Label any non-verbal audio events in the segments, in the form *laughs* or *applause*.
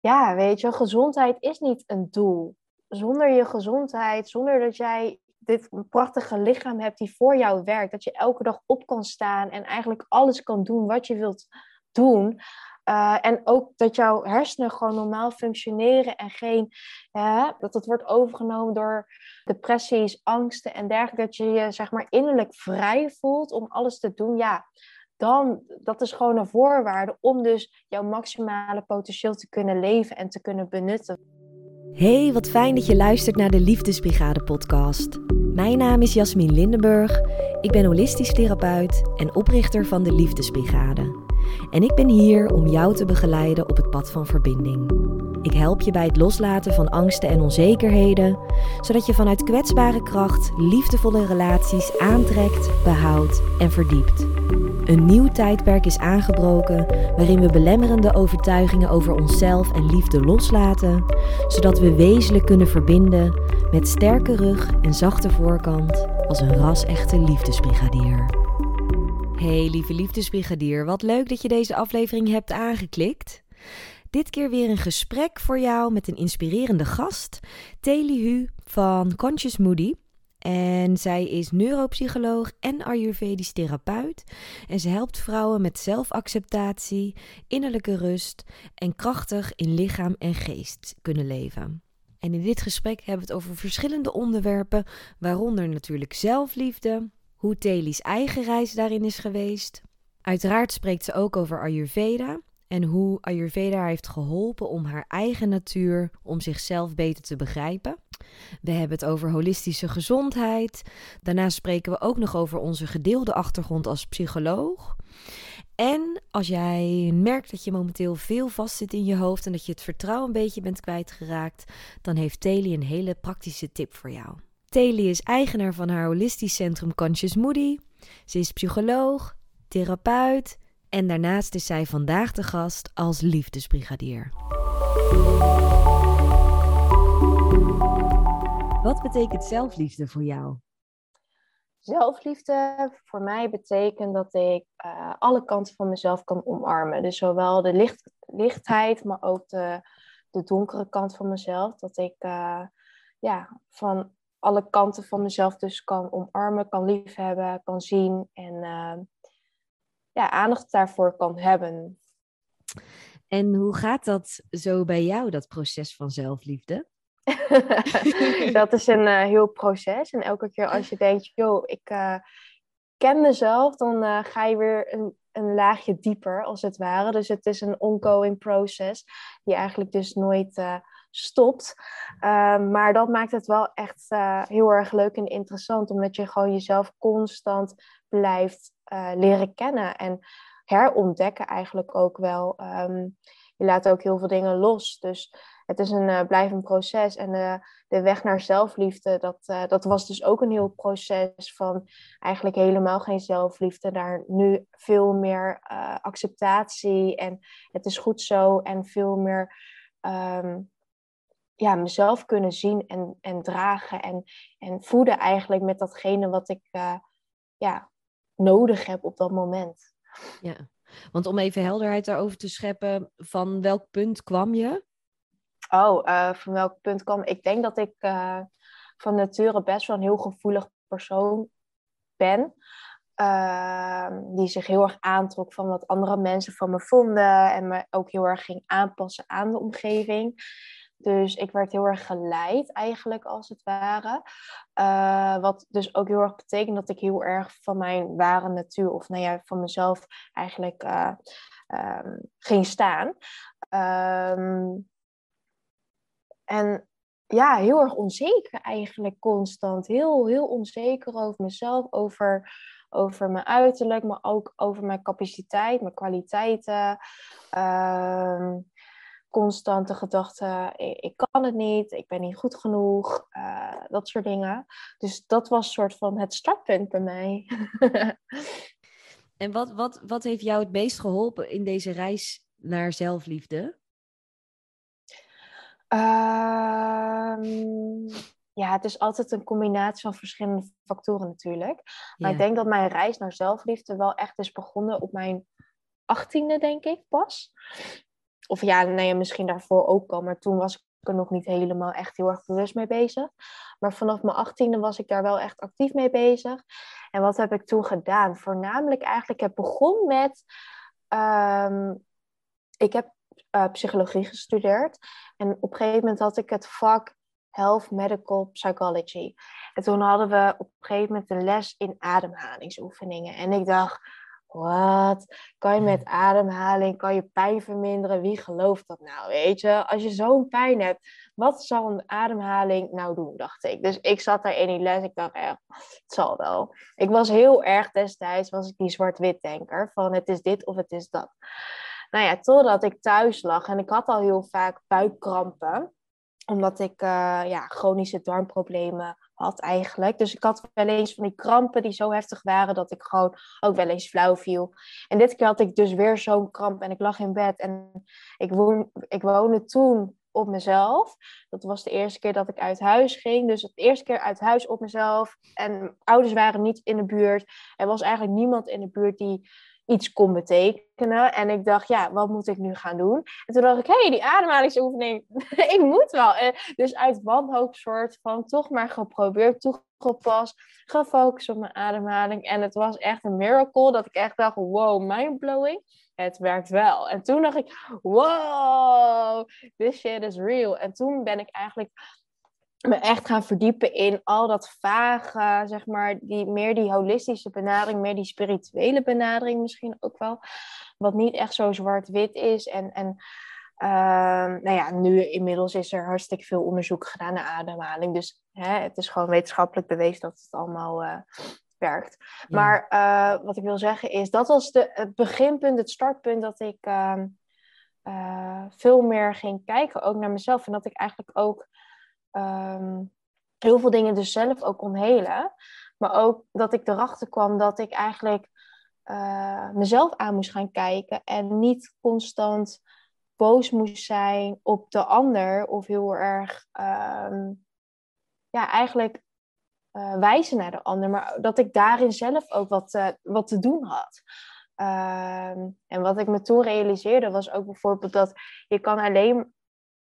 ja, weet je, gezondheid is niet een doel. Zonder je gezondheid, zonder dat jij dit prachtige lichaam hebt die voor jou werkt, dat je elke dag op kan staan en eigenlijk alles kan doen wat je wilt doen. Uh, en ook dat jouw hersenen gewoon normaal functioneren en geen, dat het wordt overgenomen door depressies, angsten en dergelijke. Dat je je zeg maar innerlijk vrij voelt om alles te doen. Ja, dan, dat is gewoon een voorwaarde om dus jouw maximale potentieel te kunnen leven en te kunnen benutten. Hey, wat fijn dat je luistert naar de Liefdesbrigade podcast. Mijn naam is Jasmin Lindenburg. Ik ben holistisch therapeut en oprichter van de Liefdesbrigade. En ik ben hier om jou te begeleiden op het pad van verbinding. Ik help je bij het loslaten van angsten en onzekerheden, zodat je vanuit kwetsbare kracht liefdevolle relaties aantrekt, behoudt en verdiept. Een nieuw tijdperk is aangebroken waarin we belemmerende overtuigingen over onszelf en liefde loslaten, zodat we wezenlijk kunnen verbinden met sterke rug en zachte voorkant als een ras-echte liefdesbrigadier. Hey lieve liefdesbrigadier, wat leuk dat je deze aflevering hebt aangeklikt. Dit keer weer een gesprek voor jou met een inspirerende gast, Teli Hu van Conscious Moody. En zij is neuropsycholoog en Ayurvedisch therapeut. En ze helpt vrouwen met zelfacceptatie, innerlijke rust en krachtig in lichaam en geest kunnen leven. En in dit gesprek hebben we het over verschillende onderwerpen, waaronder natuurlijk zelfliefde, hoe Teli's eigen reis daarin is geweest. Uiteraard spreekt ze ook over Ayurveda en hoe Ayurveda heeft geholpen om haar eigen natuur, om zichzelf beter te begrijpen. We hebben het over holistische gezondheid. Daarna spreken we ook nog over onze gedeelde achtergrond als psycholoog. En als jij merkt dat je momenteel veel vastzit in je hoofd en dat je het vertrouwen een beetje bent kwijtgeraakt, dan heeft Teli een hele praktische tip voor jou. Teli is eigenaar van haar holistisch centrum Conscious Moody. Ze is psycholoog, therapeut en daarnaast is zij vandaag de gast als liefdesbrigadier. Wat betekent zelfliefde voor jou? Zelfliefde voor mij betekent dat ik uh, alle kanten van mezelf kan omarmen. Dus zowel de licht, lichtheid, maar ook de, de donkere kant van mezelf. Dat ik uh, ja, van alle kanten van mezelf dus kan omarmen, kan liefhebben, kan zien en uh, ja, aandacht daarvoor kan hebben. En hoe gaat dat zo bij jou, dat proces van zelfliefde? *laughs* dat is een uh, heel proces. En elke keer als je denkt, joh, ik uh, ken mezelf, dan uh, ga je weer een, een laagje dieper, als het ware. Dus het is een ongoing process, die eigenlijk dus nooit stopt. Ehm, maar dat maakt het wel echt heel erg leuk en interessant, omdat je gewoon jezelf constant blijft leren kennen en herontdekken eigenlijk ook wel. Um, je laat ook heel veel dingen los. Dus het is een uh, blijvend proces. En uh, de weg naar zelfliefde, dat, uh, dat was dus ook een heel proces van eigenlijk helemaal geen zelfliefde. Daar nu veel meer acceptatie en het is goed zo. En veel meer um, ja, mezelf kunnen zien en, en dragen en, en voeden eigenlijk met datgene wat ik ja, nodig heb op dat moment. Ja, want om even helderheid daarover te scheppen, van welk punt kwam je? Oh, uh, van welk punt kwam ik? denk dat ik uh, van nature best wel een heel gevoelig persoon ben. Uh, die zich heel erg aantrok van wat andere mensen van me vonden. En me ook heel erg ging aanpassen aan de omgeving. Dus ik werd heel erg geleid eigenlijk als het ware. Uh, wat dus ook heel erg betekent dat ik heel erg van mijn ware natuur of nou ja, van mezelf eigenlijk um, ging staan. Um, en ja, heel erg onzeker eigenlijk constant. Heel, heel onzeker over mezelf, over, over mijn uiterlijk, maar ook over mijn capaciteit, mijn kwaliteiten. Uh, constante gedachten, ik, kan het niet, ik ben niet goed genoeg, uh, dat soort dingen. Dus dat was soort van het startpunt bij mij. *laughs* en wat, wat, wat heeft jou het meest geholpen in deze reis naar zelfliefde? Um, ja, het is altijd een combinatie van verschillende factoren natuurlijk. Maar ik denk dat mijn reis naar zelfliefde wel echt is begonnen op mijn achttiende, denk ik, pas. of ja, ja, misschien daarvoor ook al, maar toen was ik er nog niet helemaal echt heel erg bewust mee bezig. Maar vanaf mijn achttiende was ik daar wel echt actief mee bezig. En wat heb ik toen gedaan? Voornamelijk eigenlijk, ik heb begonnen met... Ehm, ik heb uh, psychologie gestudeerd. En op een gegeven moment had ik het vak Health Medical Psychology. En toen hadden we op een gegeven moment een les in ademhalingsoefeningen. En ik dacht, wat? Kan je met ademhaling, kan je pijn verminderen? Wie gelooft dat nou, weet je? Als je zo'n pijn hebt, wat zal een ademhaling nou doen, dacht ik. Dus ik zat daar in die les, ik dacht echt, het zal wel. Ik was heel erg destijds, was ik die zwart-wit denker, van het is dit of het is dat. Nou ja, totdat ik thuis lag en ik had al heel vaak buikkrampen omdat ik uh, ja, chronische darmproblemen had eigenlijk. Dus ik had wel eens van die krampen die zo heftig waren dat ik gewoon ook wel eens flauw viel. En dit keer had ik dus weer zo'n kramp en ik lag in bed. En ik, woon, ik woonde toen op mezelf. Dat was de eerste keer dat ik uit huis ging. Dus de eerste keer uit huis op mezelf. En ouders waren niet in de buurt. Er was eigenlijk niemand in de buurt die iets kon betekenen. En ik dacht, ja, wat moet ik nu gaan doen? En toen dacht ik, hé, hey, die ademhalingsoefening, *laughs* ik moet wel. En dus uit wanhoop soort van toch maar geprobeerd, toegepast, gefocust op mijn ademhaling. En het was echt een miracle dat ik echt dacht, wow, mindblowing. Het werkt wel. En toen dacht ik, wow, this shit is real. En toen ben ik eigenlijk me echt gaan verdiepen in al dat vage, zeg maar, die, meer die holistische benadering, meer die spirituele benadering misschien ook wel. Wat niet echt zo zwart-wit is. En, en uh, nou ja, nu inmiddels is er hartstikke veel onderzoek gedaan naar ademhaling. Dus hè, het is gewoon wetenschappelijk bewezen dat het allemaal uh, werkt. Maar uh, wat ik wil zeggen is, dat was de, het beginpunt, het startpunt dat ik ehm, eh, veel meer ging kijken, ook naar mezelf. En dat ik eigenlijk ook Ehm, heel veel dingen dus zelf ook kon. Maar ook dat ik erachter kwam dat ik eigenlijk uh, mezelf aan moest gaan kijken. En niet constant boos moest zijn op de ander. Of heel erg, ehm, ja, eigenlijk uh, wijzen naar de ander. Maar dat ik daarin zelf ook wat, uh, wat te doen had. Ehm, en wat ik me toen realiseerde was ook bijvoorbeeld dat je kan alleen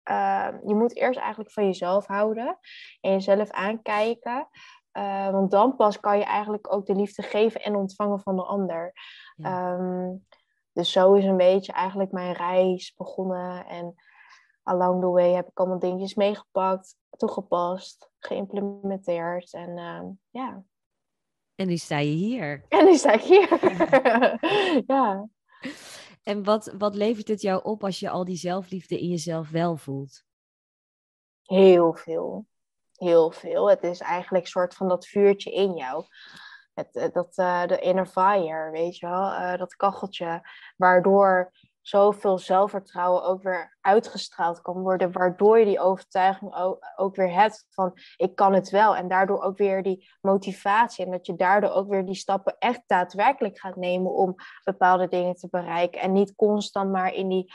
Ehm, je moet eerst eigenlijk van jezelf houden en jezelf aankijken. Uh, want dan pas kan je eigenlijk ook de liefde geven en ontvangen van de ander. Ehm, dus zo is een beetje eigenlijk mijn reis begonnen. En along the way heb ik allemaal dingetjes meegepakt, toegepast, geïmplementeerd. En uh, ja. En nu sta je hier. En nu sta ik hier. *laughs* *laughs* ja. En wat, wat levert het jou op als je al die zelfliefde in jezelf wel voelt? Heel veel. Heel veel. Het is eigenlijk een soort van dat vuurtje in jou. Het, eh, dat, uh, de inner fire, weet je wel. Uh, dat kacheltje. Waardoor zoveel zelfvertrouwen ook weer uitgestraald kan worden, waardoor je die overtuiging ook, weer hebt van ik kan het wel. En daardoor ook weer die motivatie en dat je daardoor ook weer die stappen echt daadwerkelijk gaat nemen om bepaalde dingen te bereiken. En niet constant maar in die,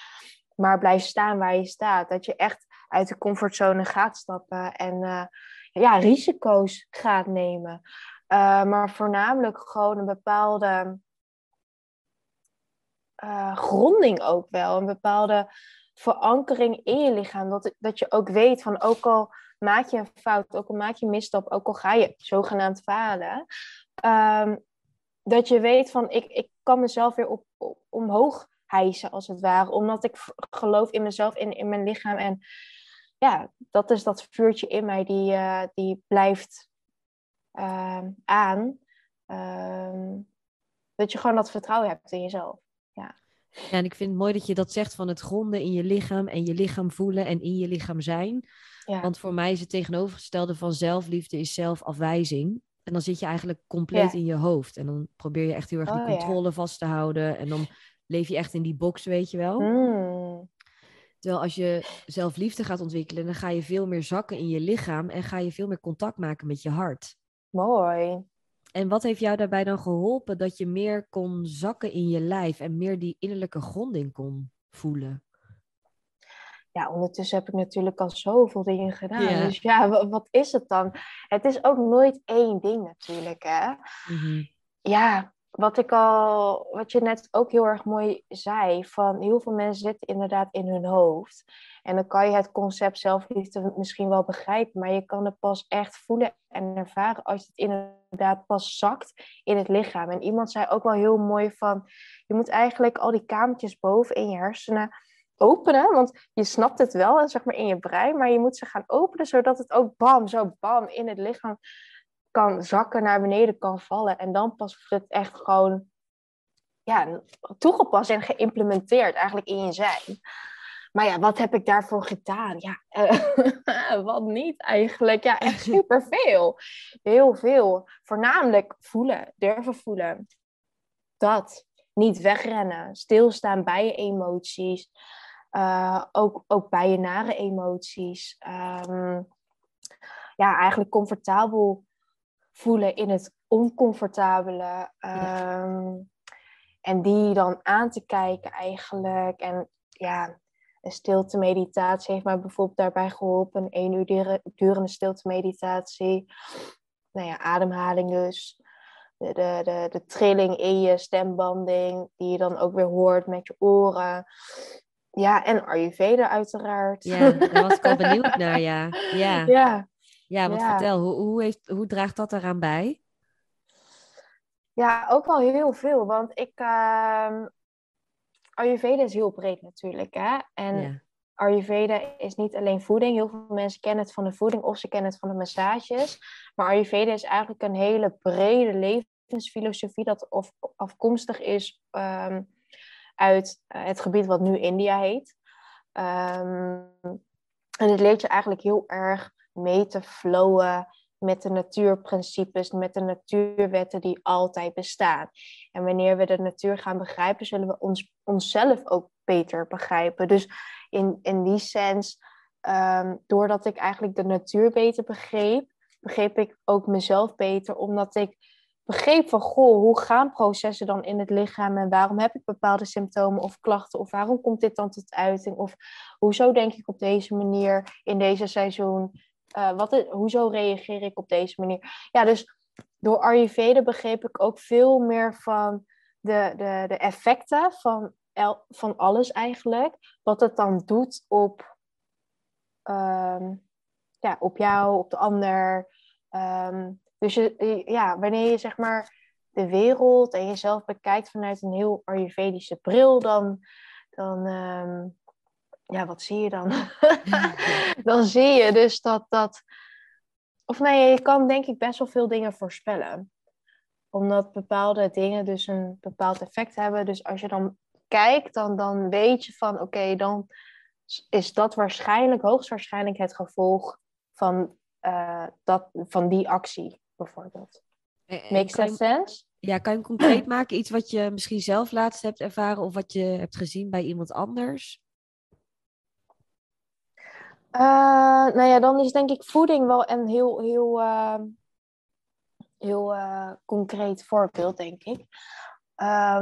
maar blijft staan waar je staat. Dat je echt uit de comfortzone gaat stappen en uh, ja, risico's gaat nemen. Uh, maar voornamelijk gewoon een bepaalde uh, gronding ook wel. Een bepaalde verankering in je lichaam. Dat, dat je ook weet van ook al maak je een fout, ook al maak je een misstap, ook al ga je zogenaamd falen. Um, dat je weet van ik, ik kan mezelf weer op, omhoog hijsen als het ware. Omdat ik geloof in mezelf, in, in mijn lichaam. En ja, dat is dat vuurtje in mij die, uh, die blijft uh, aan. Uh, dat je gewoon dat vertrouwen hebt in jezelf. Ja. ja, en ik vind het mooi dat je dat zegt van het gronden in je lichaam en je lichaam voelen en in je lichaam zijn. Ja. Want voor mij is het tegenovergestelde van zelfliefde is zelfafwijzing. En dan zit je eigenlijk compleet ja. in je hoofd. En dan probeer je echt heel erg die oh, controle ja. vast te houden. En dan leef je echt in die box, weet je wel. Mm. Terwijl als je zelfliefde gaat ontwikkelen, dan ga je veel meer zakken in je lichaam en ga je veel meer contact maken met je hart. Mooi. En wat heeft jou daarbij dan geholpen dat je meer kon zakken in je lijf en meer die innerlijke gronding kon voelen? Ja, ondertussen heb ik natuurlijk al zoveel dingen gedaan. Dus ja, wat is het dan? Het is ook nooit één ding natuurlijk, hè? Mm-hmm. Ja, wat ik al, wat je net ook heel erg mooi zei, van heel veel mensen zitten inderdaad in hun hoofd. En dan kan je het concept zelfliefde misschien wel begrijpen, maar je kan het pas echt voelen en ervaren als het inderdaad pas zakt in het lichaam. En iemand zei ook wel heel mooi van, je moet eigenlijk al die kamertjes boven in je hersenen openen, want je snapt het wel, zeg maar in je brein, maar je moet ze gaan openen zodat het ook bam, zo bam in het lichaam kan zakken, naar beneden kan vallen. En dan pas wordt het echt gewoon ja, toegepast en geïmplementeerd eigenlijk in je zijn. Maar ja, wat heb ik daarvoor gedaan? Ja, uh, *laughs* wat niet eigenlijk? Ja, echt superveel. Heel veel. Voornamelijk voelen, durven voelen. Dat. Niet wegrennen. Stilstaan bij je emoties. Uh, ook, ook bij je nare emoties. Um, ja, eigenlijk comfortabel voelen in het oncomfortabele. Um, en die dan aan te kijken eigenlijk. En ja, een stilte meditatie heeft mij bijvoorbeeld daarbij geholpen. Een één uur durende stilte meditatie. Nou ja, ademhaling dus. De, de, de, de trilling in je stembanding, die je dan ook weer hoort met je oren. Ja, en Ayurveda uiteraard. Ja, daar was ik al *laughs* benieuwd naar, ja. Ja, ja. Ja want vertel, hoe, hoe, heeft, hoe draagt dat eraan bij? Ja, ook wel heel veel. Want ik, uh, Ayurveda is heel breed natuurlijk. Hè? En ja. Ayurveda is niet alleen voeding. Heel veel mensen kennen het van de voeding of ze kennen het van de massages. Maar Ayurveda is eigenlijk een hele brede levensfilosofie dat of, afkomstig is um, uit uh, het gebied wat nu India heet. Um, en het leert je eigenlijk heel erg mee te flowen met de natuurprincipes, met de natuurwetten die altijd bestaan. En wanneer we de natuur gaan begrijpen, zullen we ons, onszelf ook beter begrijpen. Dus in, in die sens, um, doordat ik eigenlijk de natuur beter begreep, begreep ik ook mezelf beter, omdat ik begreep van, goh, hoe gaan processen dan in het lichaam en waarom heb ik bepaalde symptomen of klachten of waarom komt dit dan tot uiting of hoezo denk ik op deze manier in deze seizoen uh, wat hoezo reageer ik op deze manier? Ja, dus door Ayurveda begreep ik ook veel meer van de, de, de effecten van, el, van alles eigenlijk. Wat het dan doet op, um, ja, op jou, op de ander. Um, dus je, ja, wanneer je zeg maar de wereld en jezelf bekijkt vanuit een heel Ayurvedische bril, dan, dan, um, ja, wat zie je dan? *laughs* dan zie je dus dat dat. Of nee, je kan denk ik best wel veel dingen voorspellen. Omdat bepaalde dingen dus een bepaald effect hebben. Dus als je dan kijkt, dan, dan weet je van oké, dan is dat waarschijnlijk, hoogstwaarschijnlijk het gevolg van, uh, dat, van die actie, bijvoorbeeld. Makes that sense? Ja, kan je concreet maken? Iets wat je misschien zelf laatst hebt ervaren of wat je hebt gezien bij iemand anders? Uh, nou ja, dan is denk ik voeding wel een heel, heel, uh, heel uh, concreet voorbeeld, denk ik.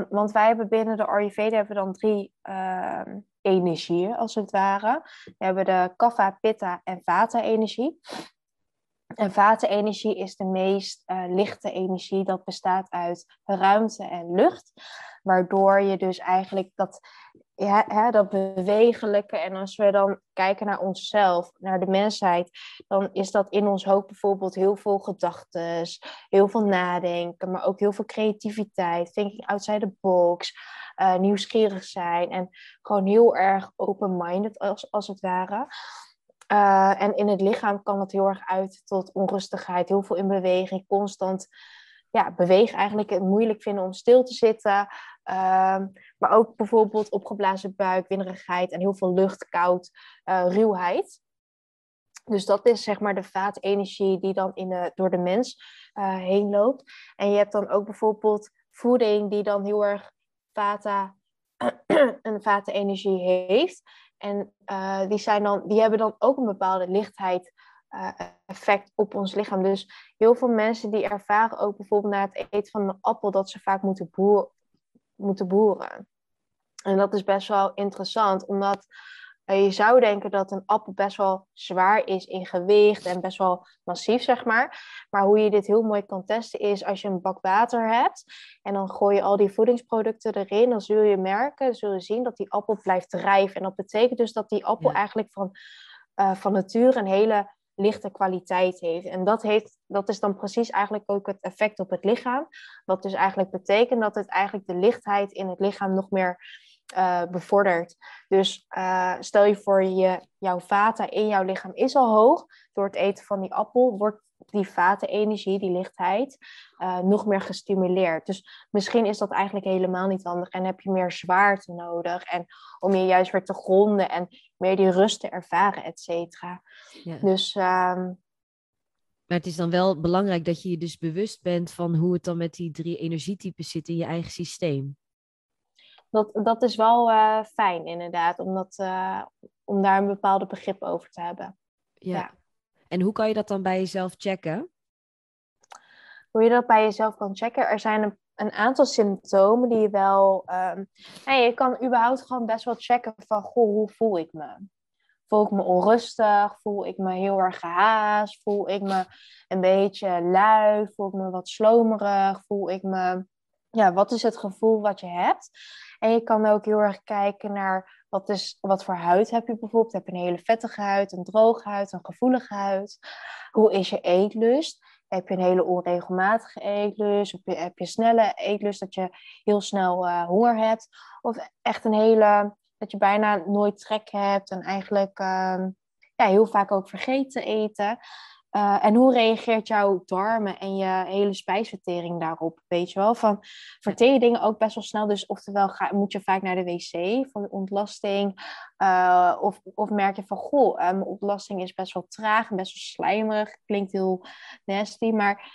Want wij hebben binnen de Ayurveda hebben dan drie ehm, energieën, als het ware. We hebben de Kapha, Pitta en Vata-energie. En Vata-energie is de meest lichte energie. Dat bestaat uit ruimte en lucht. Waardoor je dus eigenlijk dat ja, hè, dat bewegelijke. En als we dan kijken naar onszelf, naar de mensheid, dan is dat in ons hoofd bijvoorbeeld heel veel gedachten, heel veel nadenken, maar ook heel veel creativiteit, thinking outside the box, uh, nieuwsgierig zijn en gewoon heel erg open-minded als, als het ware. Uh, en in het lichaam kan dat heel erg uit tot onrustigheid, heel veel in beweging, constant ja, bewegen eigenlijk het moeilijk vinden om stil te zitten. Uh, maar ook bijvoorbeeld opgeblazen buik, winderigheid en heel veel lucht, koud, uh, ruwheid. Dus dat is zeg maar de vaatenergie die dan in door de mens uh, heen loopt. En je hebt dan ook bijvoorbeeld voeding die dan heel erg vata, *clears throat* een vatenenergie heeft. En uh, die, zijn dan, die hebben dan ook een bepaalde lichtheid uh, effect op ons lichaam. Dus heel veel mensen die ervaren ook bijvoorbeeld na het eten van een appel dat ze vaak moeten, boer, moeten boeren. En dat is best wel interessant, omdat je zou denken dat een appel best wel zwaar is in gewicht en best wel massief, zeg maar. Maar hoe je dit heel mooi kan testen is als je een bak water hebt en dan gooi je al die voedingsproducten erin, dan zul je merken, zul je zien dat die appel blijft drijven. En dat betekent dus dat die appel eigenlijk van, uh, van nature een hele lichte kwaliteit heeft. En dat, heeft, dat is dan precies eigenlijk ook het effect op het lichaam. Wat dus eigenlijk betekent dat het eigenlijk de lichtheid in het lichaam nog meer uh, bevordert. Dus uh, stel je voor, je, jouw vata in jouw lichaam is al hoog. Door het eten van die appel wordt die vata-energie, die lichtheid, uh, nog meer gestimuleerd. Dus misschien is dat eigenlijk helemaal niet handig en heb je meer zwaarte nodig. En om je juist weer te gronden en meer die rust te ervaren, et cetera. Ja. Dus... Um, maar het is dan wel belangrijk dat je je dus bewust bent van hoe het dan met die drie energietypes zit in je eigen systeem dat, dat is wel uh, fijn inderdaad, om, dat, uh, om daar een bepaalde begrip over te hebben. Ja. ja. En hoe kan je dat dan bij jezelf checken? Hoe je dat bij jezelf kan checken? Er zijn een, een aantal symptomen die je wel... Um, je kan überhaupt gewoon best wel checken van, goh, hoe voel ik me? Voel ik me onrustig? Voel ik me heel erg gehaast? Voel ik me een beetje lui? Voel ik me wat slomerig? Voel ik me... Ja, wat is het gevoel wat je hebt? En je kan ook heel erg kijken naar wat, is, wat voor huid heb je bijvoorbeeld. Heb je een hele vettige huid, een droge huid, een gevoelige huid? Hoe is je eetlust? Heb je een hele onregelmatige eetlust? Heb je, heb je snelle eetlust, dat je heel snel uh, honger hebt? Of echt een hele, dat je bijna nooit trek hebt en eigenlijk uh, ja, heel vaak ook vergeten eten. Uh, en hoe reageert jouw darmen en je hele spijsvertering daarop? Weet je wel? Van, verteer je dingen ook best wel snel. Dus oftewel ga, moet je vaak naar de wc van de ontlasting. Uh, of, of merk je van, goh, uh, mijn ontlasting is best wel traag en best wel slijmerig. Klinkt heel nasty. Maar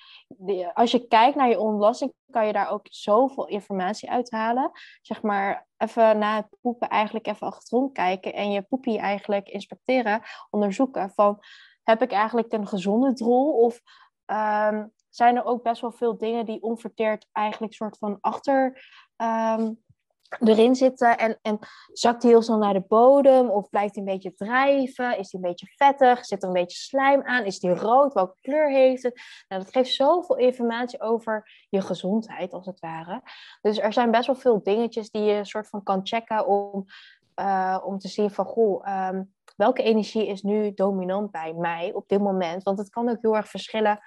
als je kijkt naar je ontlasting, kan je daar ook zoveel informatie uithalen. Zeg maar, even na het poepen eigenlijk even achterom kijken. En je poepie eigenlijk inspecteren, onderzoeken van heb ik eigenlijk een gezonde drol? Of um, zijn er ook best wel veel dingen die onverteerd eigenlijk soort van achter um, erin zitten? En, en zakt die heel snel naar de bodem? Of blijft die een beetje drijven? Is die een beetje vettig? Zit er een beetje slijm aan? Is die rood? Welke kleur heeft het? Nou, dat geeft zoveel informatie over je gezondheid, als het ware. Dus er zijn best wel veel dingetjes die je soort van kan checken om, uh, om te zien van, goh, um, welke energie is nu dominant bij mij op dit moment? Want het kan ook heel erg verschillen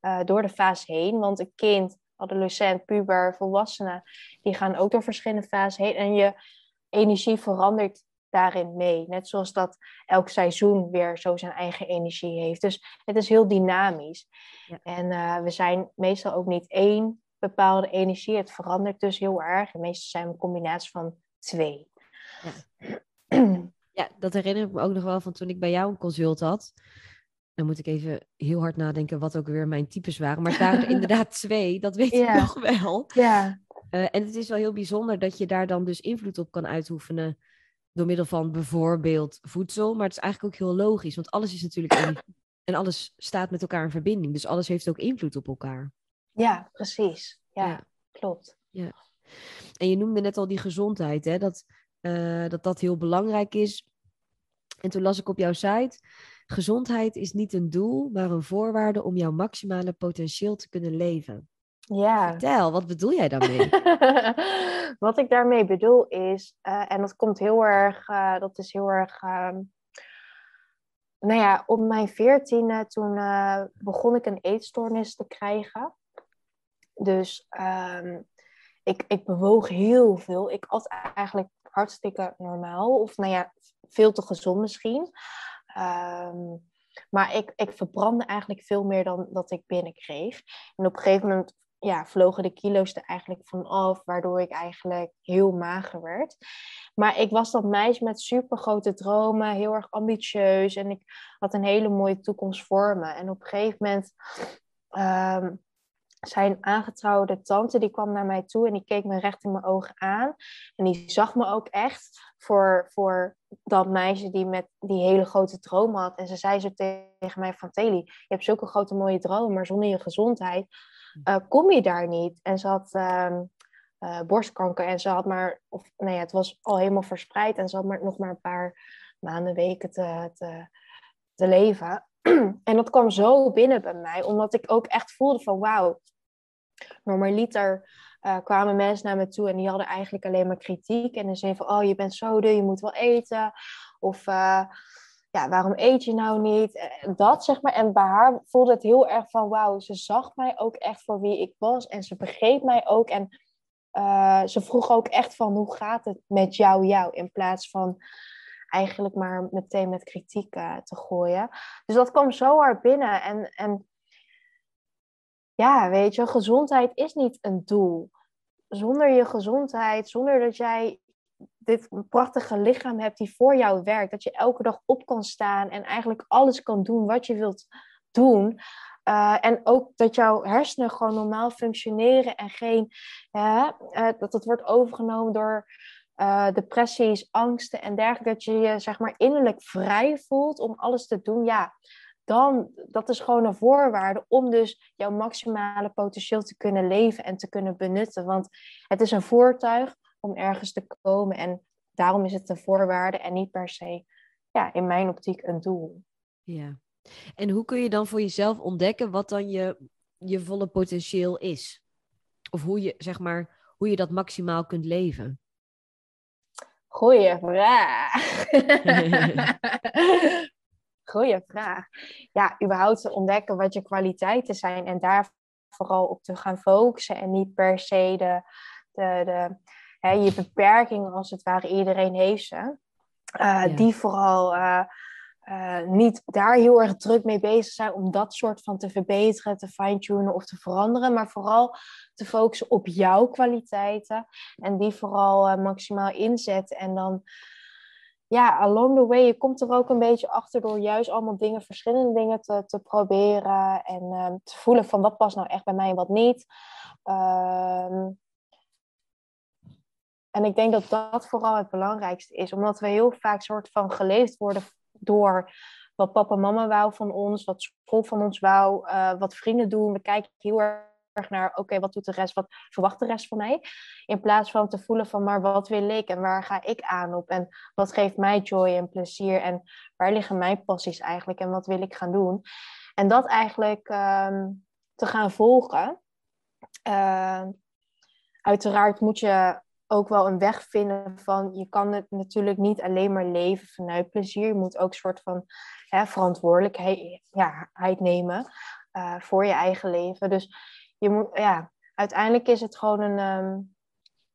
uh, door de fase heen. Want een kind, adolescent, puber, volwassenen, die gaan ook door verschillende fasen heen. En je energie verandert daarin mee. Net zoals dat elk seizoen weer zo zijn eigen energie heeft. Dus het is heel dynamisch. Ja. En uh, we zijn meestal ook niet één bepaalde energie. Het verandert dus heel erg. En meestal zijn we een combinatie van twee. Ja. *clears throat* Ja, dat herinner ik me ook nog wel van toen ik bij jou een consult had. Dan moet ik even heel hard nadenken wat ook weer mijn types waren. Maar het waren er *laughs* inderdaad twee, dat weet ik nog wel. Ja. Uh, en het is wel heel bijzonder dat je daar dan dus invloed op kan uitoefenen. Door middel van bijvoorbeeld voedsel. Maar het is eigenlijk ook heel logisch, want alles is natuurlijk energie. *clears throat* En alles staat met elkaar in verbinding. Dus alles heeft ook invloed op elkaar. Ja, precies. Ja, ja. klopt. Ja. En je noemde net al die gezondheid, hè? Dat uh, dat dat heel belangrijk is. En toen las ik op jouw site: gezondheid is niet een doel, maar een voorwaarde om jouw maximale potentieel te kunnen leven. Ja. Vertel, wat bedoel jij daarmee? *laughs* wat ik daarmee bedoel is, uh, en dat komt heel erg, uh, dat is heel erg. Uh, nou ja, op mijn veertiende, toen begon ik een eetstoornis te krijgen. Dus ehm, ik, ik bewoog heel veel. Ik at eigenlijk hartstikke normaal. Of nou ja, veel te gezond misschien. Um, maar ik, ik verbrandde eigenlijk veel meer dan dat ik binnenkreeg. En op een gegeven moment ja, vlogen de kilo's er eigenlijk vanaf, waardoor ik eigenlijk heel mager werd. Maar ik was dat meisje met super grote dromen, heel erg ambitieus en ik had een hele mooie toekomst voor me. En op een gegeven moment um, zijn aangetrouwde tante die kwam naar mij toe en die keek me recht in mijn ogen aan. En die zag me ook echt voor, voor dat meisje die met die hele grote droom had. En ze zei zo tegen mij van Teli, je hebt zulke grote mooie dromen, maar zonder je gezondheid uh, kom je daar niet. En ze had uh, uh, borstkanker en ze had maar, of nee, het was al helemaal verspreid en ze had maar nog maar een paar maanden, weken te, te, te leven. *clears throat* en dat kwam zo binnen bij mij, omdat ik ook echt voelde van wauw, normaliter uh, kwamen mensen naar me toe en die hadden eigenlijk alleen maar kritiek. En dan zei van, oh, je bent zo dun, je moet wel eten. Of, uh, ja, waarom eet je nou niet? En dat, zeg maar. En bij haar voelde het heel erg van, wauw, ze zag mij ook echt voor wie ik was. En ze begreep mij ook. En uh, ze vroeg ook echt van, hoe gaat het met jou, jou? In plaats van eigenlijk maar meteen met kritiek te gooien. Dus dat kwam zo hard binnen. En, en ja, weet je, gezondheid is niet een doel. Zonder je gezondheid, zonder dat jij dit prachtige lichaam hebt die voor jou werkt, dat je elke dag op kan staan en eigenlijk alles kan doen wat je wilt doen. Uh, en ook dat jouw hersenen gewoon normaal functioneren en geen, uh, dat het wordt overgenomen door uh, depressies, angsten en dergelijke. Dat je je zeg maar innerlijk vrij voelt om alles te doen. Ja, dan, dat is gewoon een voorwaarde om dus jouw maximale potentieel te kunnen leven en te kunnen benutten. Want het is een voertuig om ergens te komen en daarom is het een voorwaarde en niet per se, ja, in mijn optiek een doel. Ja. En hoe kun je dan voor jezelf ontdekken wat dan je, je volle potentieel is? Of hoe je, zeg maar, hoe je dat maximaal kunt leven? Goeie vraag. *laughs* *laughs* *laughs* Goeie vraag. Ja, überhaupt te ontdekken wat je kwaliteiten zijn en daar vooral op te gaan focussen en niet per se de, de, de hè, je beperkingen als het ware, iedereen heeft ze. Uh, Die vooral uh, uh, niet daar heel erg druk mee bezig zijn om dat soort van te verbeteren, te fine-tunen of te veranderen, maar vooral te focussen op jouw kwaliteiten en die vooral maximaal inzetten en dan ja, along the way, je komt er ook een beetje achter door juist allemaal dingen, verschillende dingen te, te proberen en uh, te voelen van wat past nou echt bij mij en wat niet. Uh, en ik denk dat dat vooral het belangrijkste is, omdat we heel vaak soort van geleefd worden door wat papa en mama wou van ons, wat school van ons wou, uh, wat vrienden doen. We kijken heel erg naar, oké, wat doet de rest, wat verwacht de rest van mij? In plaats van te voelen van, maar wat wil ik en waar ga ik aan op? En wat geeft mij joy en plezier? En waar liggen mijn passies eigenlijk en wat wil ik gaan doen? En dat eigenlijk um, te gaan volgen. Uh, uiteraard moet je ook wel een weg vinden van je kan het natuurlijk niet alleen maar leven vanuit plezier. Je moet ook een soort van hè, verantwoordelijkheid ja, nemen uh, voor je eigen leven. Dus je moet, ja, uiteindelijk is het gewoon een um,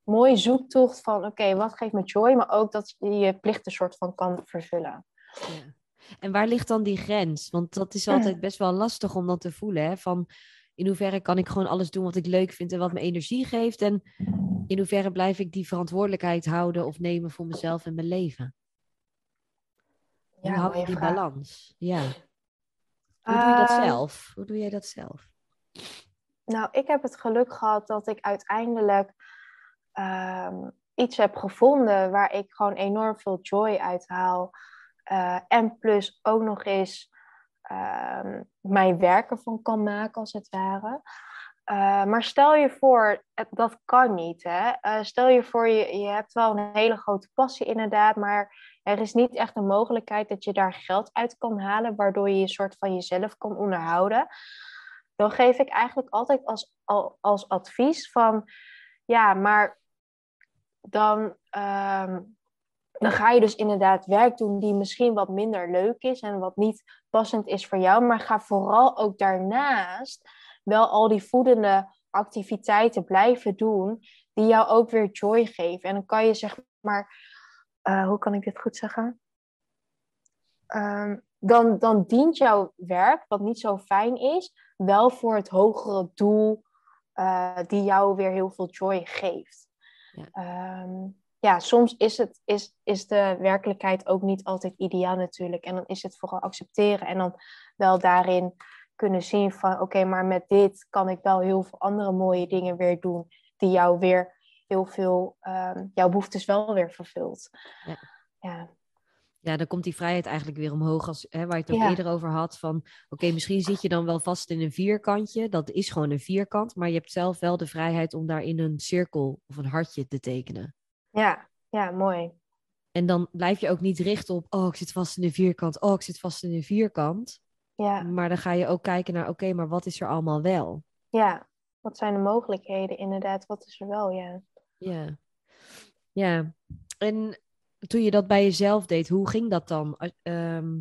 mooie zoektocht van oké, wat geeft me joy, maar ook dat je je plichten soort van kan vervullen. Ja. En waar ligt dan die grens? Want dat is altijd best wel lastig om dat te voelen. Hè? Van in hoeverre kan ik gewoon alles doen wat ik leuk vind en wat me energie geeft? En in hoeverre blijf ik die verantwoordelijkheid houden of nemen voor mezelf en mijn leven? Hoe ja, hou je die vraag. balans? Ja. Hoe doe je dat ehm, zelf? Hoe doe jij dat zelf? Nou, ik heb het geluk gehad dat ik uiteindelijk um, iets heb gevonden waar ik gewoon enorm veel joy uit haal. Uh, en plus ook nog eens uh, mijn werken van kan maken, als het ware. Uh, maar stel je voor, dat kan niet. Hè? Uh, stel je voor, je, je hebt wel een hele grote passie inderdaad, maar er is niet echt een mogelijkheid dat je daar geld uit kan halen, waardoor je je soort van jezelf kan onderhouden dan geef ik eigenlijk altijd als, als advies van, ja, maar dan, um, dan ga je dus inderdaad werk doen die misschien wat minder leuk is en wat niet passend is voor jou, maar ga vooral ook daarnaast wel al die voedende activiteiten blijven doen die jou ook weer joy geven. En dan kan je zeg maar, uh, hoe kan ik dit goed zeggen? Um, dan, dan dient jouw werk, wat niet zo fijn is, wel voor het hogere doel uh, die jou weer heel veel joy geeft. Ja. Um, ja, soms is, het, is, is de werkelijkheid ook niet altijd ideaal natuurlijk. En dan is het vooral accepteren en dan wel daarin kunnen zien van oké, maar met dit kan ik wel heel veel andere mooie dingen weer doen die jou weer heel veel, um, jouw behoeftes wel weer vervult. Ja. ja ja, dan komt die vrijheid eigenlijk weer omhoog, als, hè, waar je het ook eerder over had. Van oké, misschien zit je dan wel vast in een vierkantje. Dat is gewoon een vierkant, maar je hebt zelf wel de vrijheid om daarin een cirkel of een hartje te tekenen. Ja, ja, mooi. En dan blijf je ook niet richten op, oh, ik zit vast in de vierkant, oh, ik zit vast in de vierkant. Ja. Maar dan ga je ook kijken naar, oké, maar wat is er allemaal wel? Ja, wat zijn de mogelijkheden inderdaad? Wat is er wel, ja. Ja. Ja. En toen je dat bij jezelf deed, hoe ging dat dan? Ehm,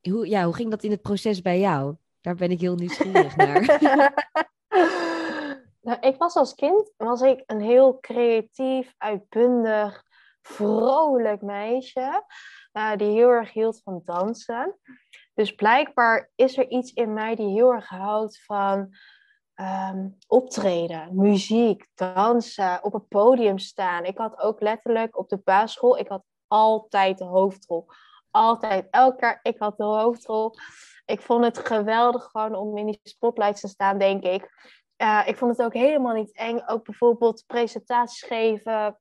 hoe, ja, hoe ging dat in het proces bij jou? Daar ben ik heel nieuwsgierig *laughs* naar. *laughs* nou, ik was als kind was ik een heel creatief, uitbundig, vrolijk meisje. Uh, die heel erg hield van dansen. Dus blijkbaar is er iets in mij die heel erg houdt van ehm, optreden, muziek, dansen, op het podium staan. Ik had ook letterlijk op de basisschool, ik had altijd de hoofdrol. Altijd, elke keer, ik had de hoofdrol. Ik vond het geweldig gewoon om in die spotlights te staan, denk ik. Uh, ik vond het ook helemaal niet eng. Ook bijvoorbeeld presentaties geven,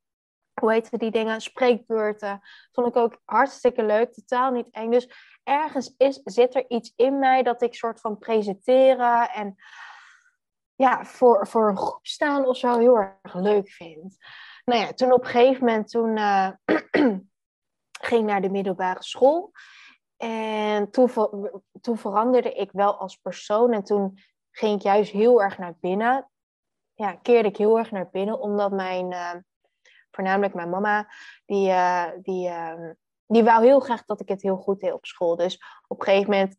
hoe heet die dingen, spreekbeurten. Vond ik ook hartstikke leuk, totaal niet eng. Dus ergens is, zit er iets in mij dat ik soort van presenteren en ja, voor, voor een groep staan of zo heel erg leuk vind. Nou ja, toen op een gegeven moment, toen uh, *clears throat* ging ik naar de middelbare school. En toen, toen veranderde ik wel als persoon en toen ging ik juist heel erg naar binnen. Ja, keerde ik heel erg naar binnen, omdat mijn... Uh, voornamelijk mijn mama, die, uh, die, uh, die wou heel graag dat ik het heel goed deed op school. Dus op een gegeven moment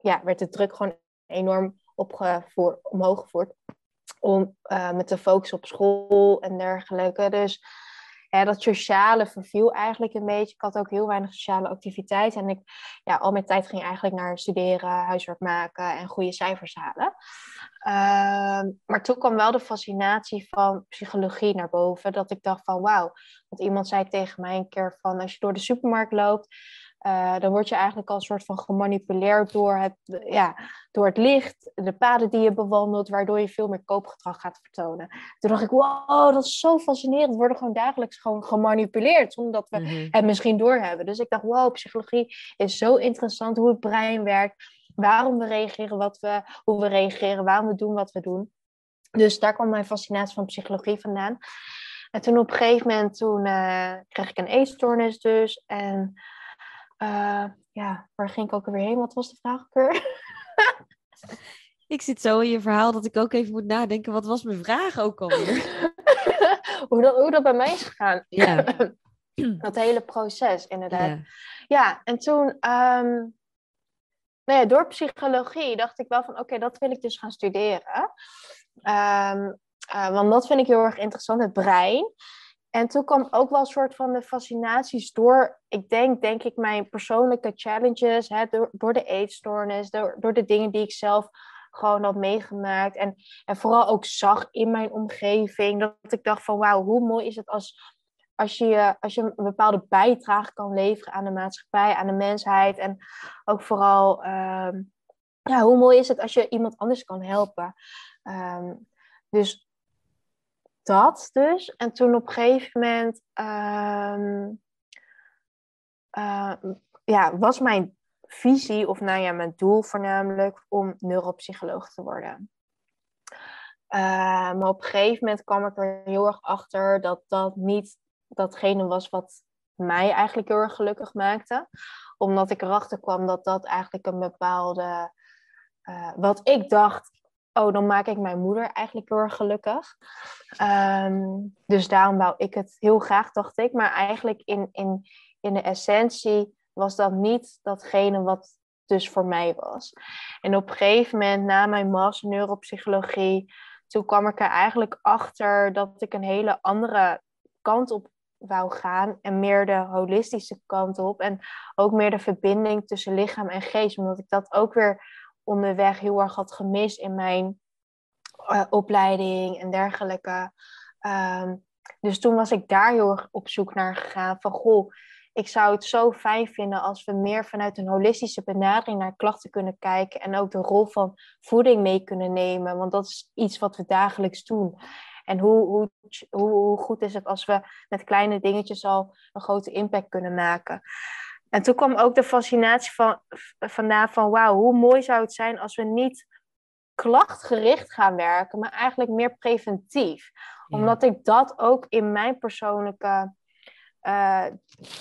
ja, werd de druk gewoon enorm omhoog gevoerd. Om uh, me te focussen op school en dergelijke. Dus dat sociale verviel eigenlijk een beetje. Ik had ook heel weinig sociale activiteiten. En ik, ja, al mijn tijd ging eigenlijk naar studeren, huiswerk maken en goede cijfers halen. Uh, maar toen kwam wel de fascinatie van psychologie naar boven. Dat ik dacht van wauw. Want iemand zei tegen mij een keer van als je door de supermarkt loopt uh, dan word je eigenlijk al een soort van gemanipuleerd door het, ja, door het licht, de paden die je bewandelt, waardoor je veel meer koopgedrag gaat vertonen. Toen dacht ik, wow, dat is zo fascinerend. We worden gewoon dagelijks gewoon gemanipuleerd, zonder dat we mhm. het misschien doorhebben. Dus ik dacht, wow, psychologie is zo interessant, hoe het brein werkt, waarom we reageren wat we, hoe we reageren, waarom we doen wat we doen. Dus daar kwam mijn fascinatie van psychologie vandaan. En toen op een gegeven moment, toen uh, kreeg ik een eetstoornis dus. En uh, ja, waar ging ik ook weer heen? Wat was de vraag ook *laughs* ik zit zo in je verhaal dat ik ook even moet nadenken. Wat was mijn vraag ook alweer? *laughs* hoe, dat, hoe dat bij mij is gegaan. Ja. *clears throat* dat hele proces, inderdaad. Ja, ja en toen... Um, nou ja, door psychologie dacht ik wel van... Oké, dat wil ik dus gaan studeren. Um, uh, want dat vind ik heel erg interessant, het brein. En toen kwam ook wel een soort van de fascinaties door, ik denk, denk ik, mijn persoonlijke challenges, hè, door, door de eetstoornis, door, door de dingen die ik zelf gewoon had meegemaakt. En, en vooral ook zag in mijn omgeving, dat ik dacht van wauw, hoe mooi is het als, als, je, als je een bepaalde bijdrage kan leveren aan de maatschappij, aan de mensheid. En ook vooral, ehm, ja, hoe mooi is het als je iemand anders kan helpen. Um, dus dat dus. En toen op een gegeven moment ehm, eh, ja, was mijn visie, of nou ja, mijn doel voornamelijk, om neuropsycholoog te worden. Uh, maar op een gegeven moment kwam ik er heel erg achter dat dat niet datgene was wat mij eigenlijk heel erg gelukkig maakte. Omdat ik erachter kwam dat dat eigenlijk een bepaalde. Uh, wat ik dacht oh, dan maak ik mijn moeder eigenlijk heel erg gelukkig. Ehm, dus daarom wou ik het heel graag, dacht ik. Maar eigenlijk in, in, in de essentie was dat niet datgene wat dus voor mij was. En op een gegeven moment, na mijn master neuropsychologie, toen kwam ik er eigenlijk achter dat ik een hele andere kant op wou gaan en meer de holistische kant op en ook meer de verbinding tussen lichaam en geest, omdat ik dat ook weer onderweg heel erg had gemist in mijn uh, opleiding en dergelijke. Um, dus toen was ik daar heel erg op zoek naar gegaan van goh, ik zou het zo fijn vinden als we meer vanuit een holistische benadering naar klachten kunnen kijken en ook de rol van voeding mee kunnen nemen, want dat is iets wat we dagelijks doen. En hoe, hoe, hoe, goed is het als we met kleine dingetjes al een grote impact kunnen maken. En toen kwam ook de fascinatie van, vandaan van wauw, hoe mooi zou het zijn als we niet klachtgericht gaan werken, maar eigenlijk meer preventief. Omdat ik dat ook in mijn persoonlijke uh,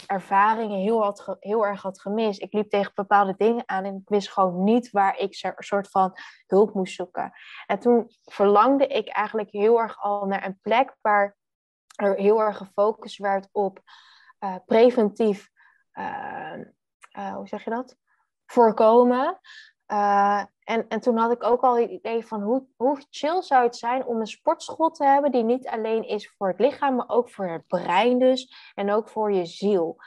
ervaringen heel, had heel erg had gemist. Ik liep tegen bepaalde dingen aan en ik wist gewoon niet waar ik een soort van hulp moest zoeken. En toen verlangde ik eigenlijk heel erg al naar een plek waar er heel erg gefocust werd op uh, preventief, hoe zeg je dat? Voorkomen. en, en toen had ik ook al het idee van hoe, hoe chill zou het zijn om een sportschool te hebben die niet alleen is voor het lichaam, maar ook voor het brein dus en ook voor je ziel.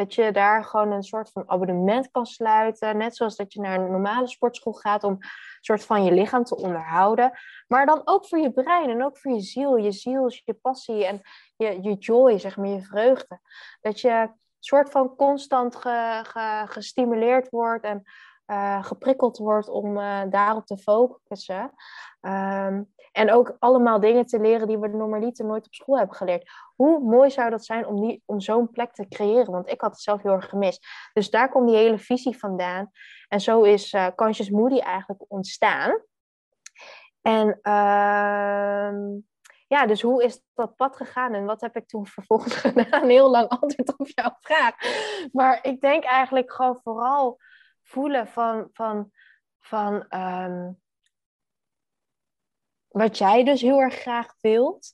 Dat je daar gewoon een soort van abonnement kan sluiten. Net zoals dat je naar een normale sportschool gaat om een soort van je lichaam te onderhouden. Maar dan ook voor je brein en ook voor je ziel. Je ziel is je passie en je, je joy, zeg maar, je vreugde. Dat je soort van constant ge, ge, gestimuleerd wordt en uh, geprikkeld wordt om uh, daarop te focussen. Um, en ook allemaal dingen te leren die we normaliter nooit op school hebben geleerd. Hoe mooi zou dat zijn om, om zo'n plek te creëren? Want ik had het zelf heel erg gemist. Dus daar komt die hele visie vandaan. En zo is uh, Conscious Moody eigenlijk ontstaan. En uh, ja, dus hoe is dat pad gegaan en wat heb ik toen vervolgens *laughs* gedaan? Heel lang antwoord op jouw vraag. Maar ik denk eigenlijk gewoon vooral voelen van, van, van um, wat jij dus heel erg graag wilt,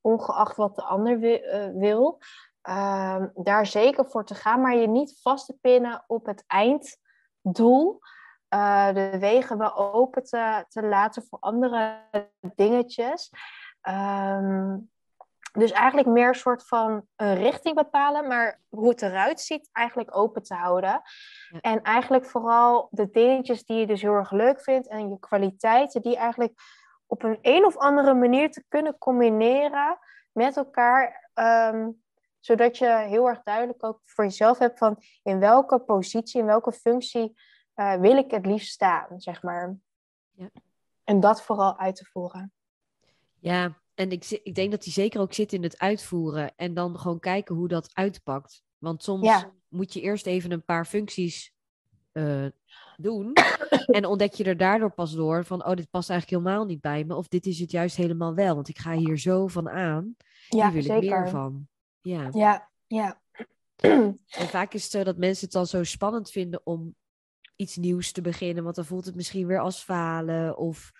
ongeacht wat de ander wil, uh, daar zeker voor te gaan, maar je niet vast te pinnen op het einddoel. Uh, de wegen wel open te, te laten voor andere dingetjes. Um, dus eigenlijk meer een soort van een richting bepalen, maar hoe het eruit ziet, eigenlijk open te houden. En eigenlijk vooral de dingetjes die je dus heel erg leuk vindt en je kwaliteiten, die eigenlijk op een een of andere manier te kunnen combineren met elkaar. Um, zodat je heel erg duidelijk ook voor jezelf hebt van in welke positie, in welke functie uh, wil ik het liefst staan, zeg maar. Ja. En dat vooral uit te voeren. Ja, en ik, ik denk dat die zeker ook zit in het uitvoeren en dan gewoon kijken hoe dat uitpakt. Want soms moet je eerst even een paar functies uh, doen. *coughs* en ontdek je er daardoor pas door van, oh, dit past eigenlijk helemaal niet bij me. Of dit is het juist helemaal wel, want ik ga hier zo van aan. Ja, hier wil zeker. ik meer van. Ja, ja. ja. *clears throat* En vaak is het zo dat mensen het dan zo spannend vinden om iets nieuws te beginnen, want dan voelt het misschien weer als falen. Of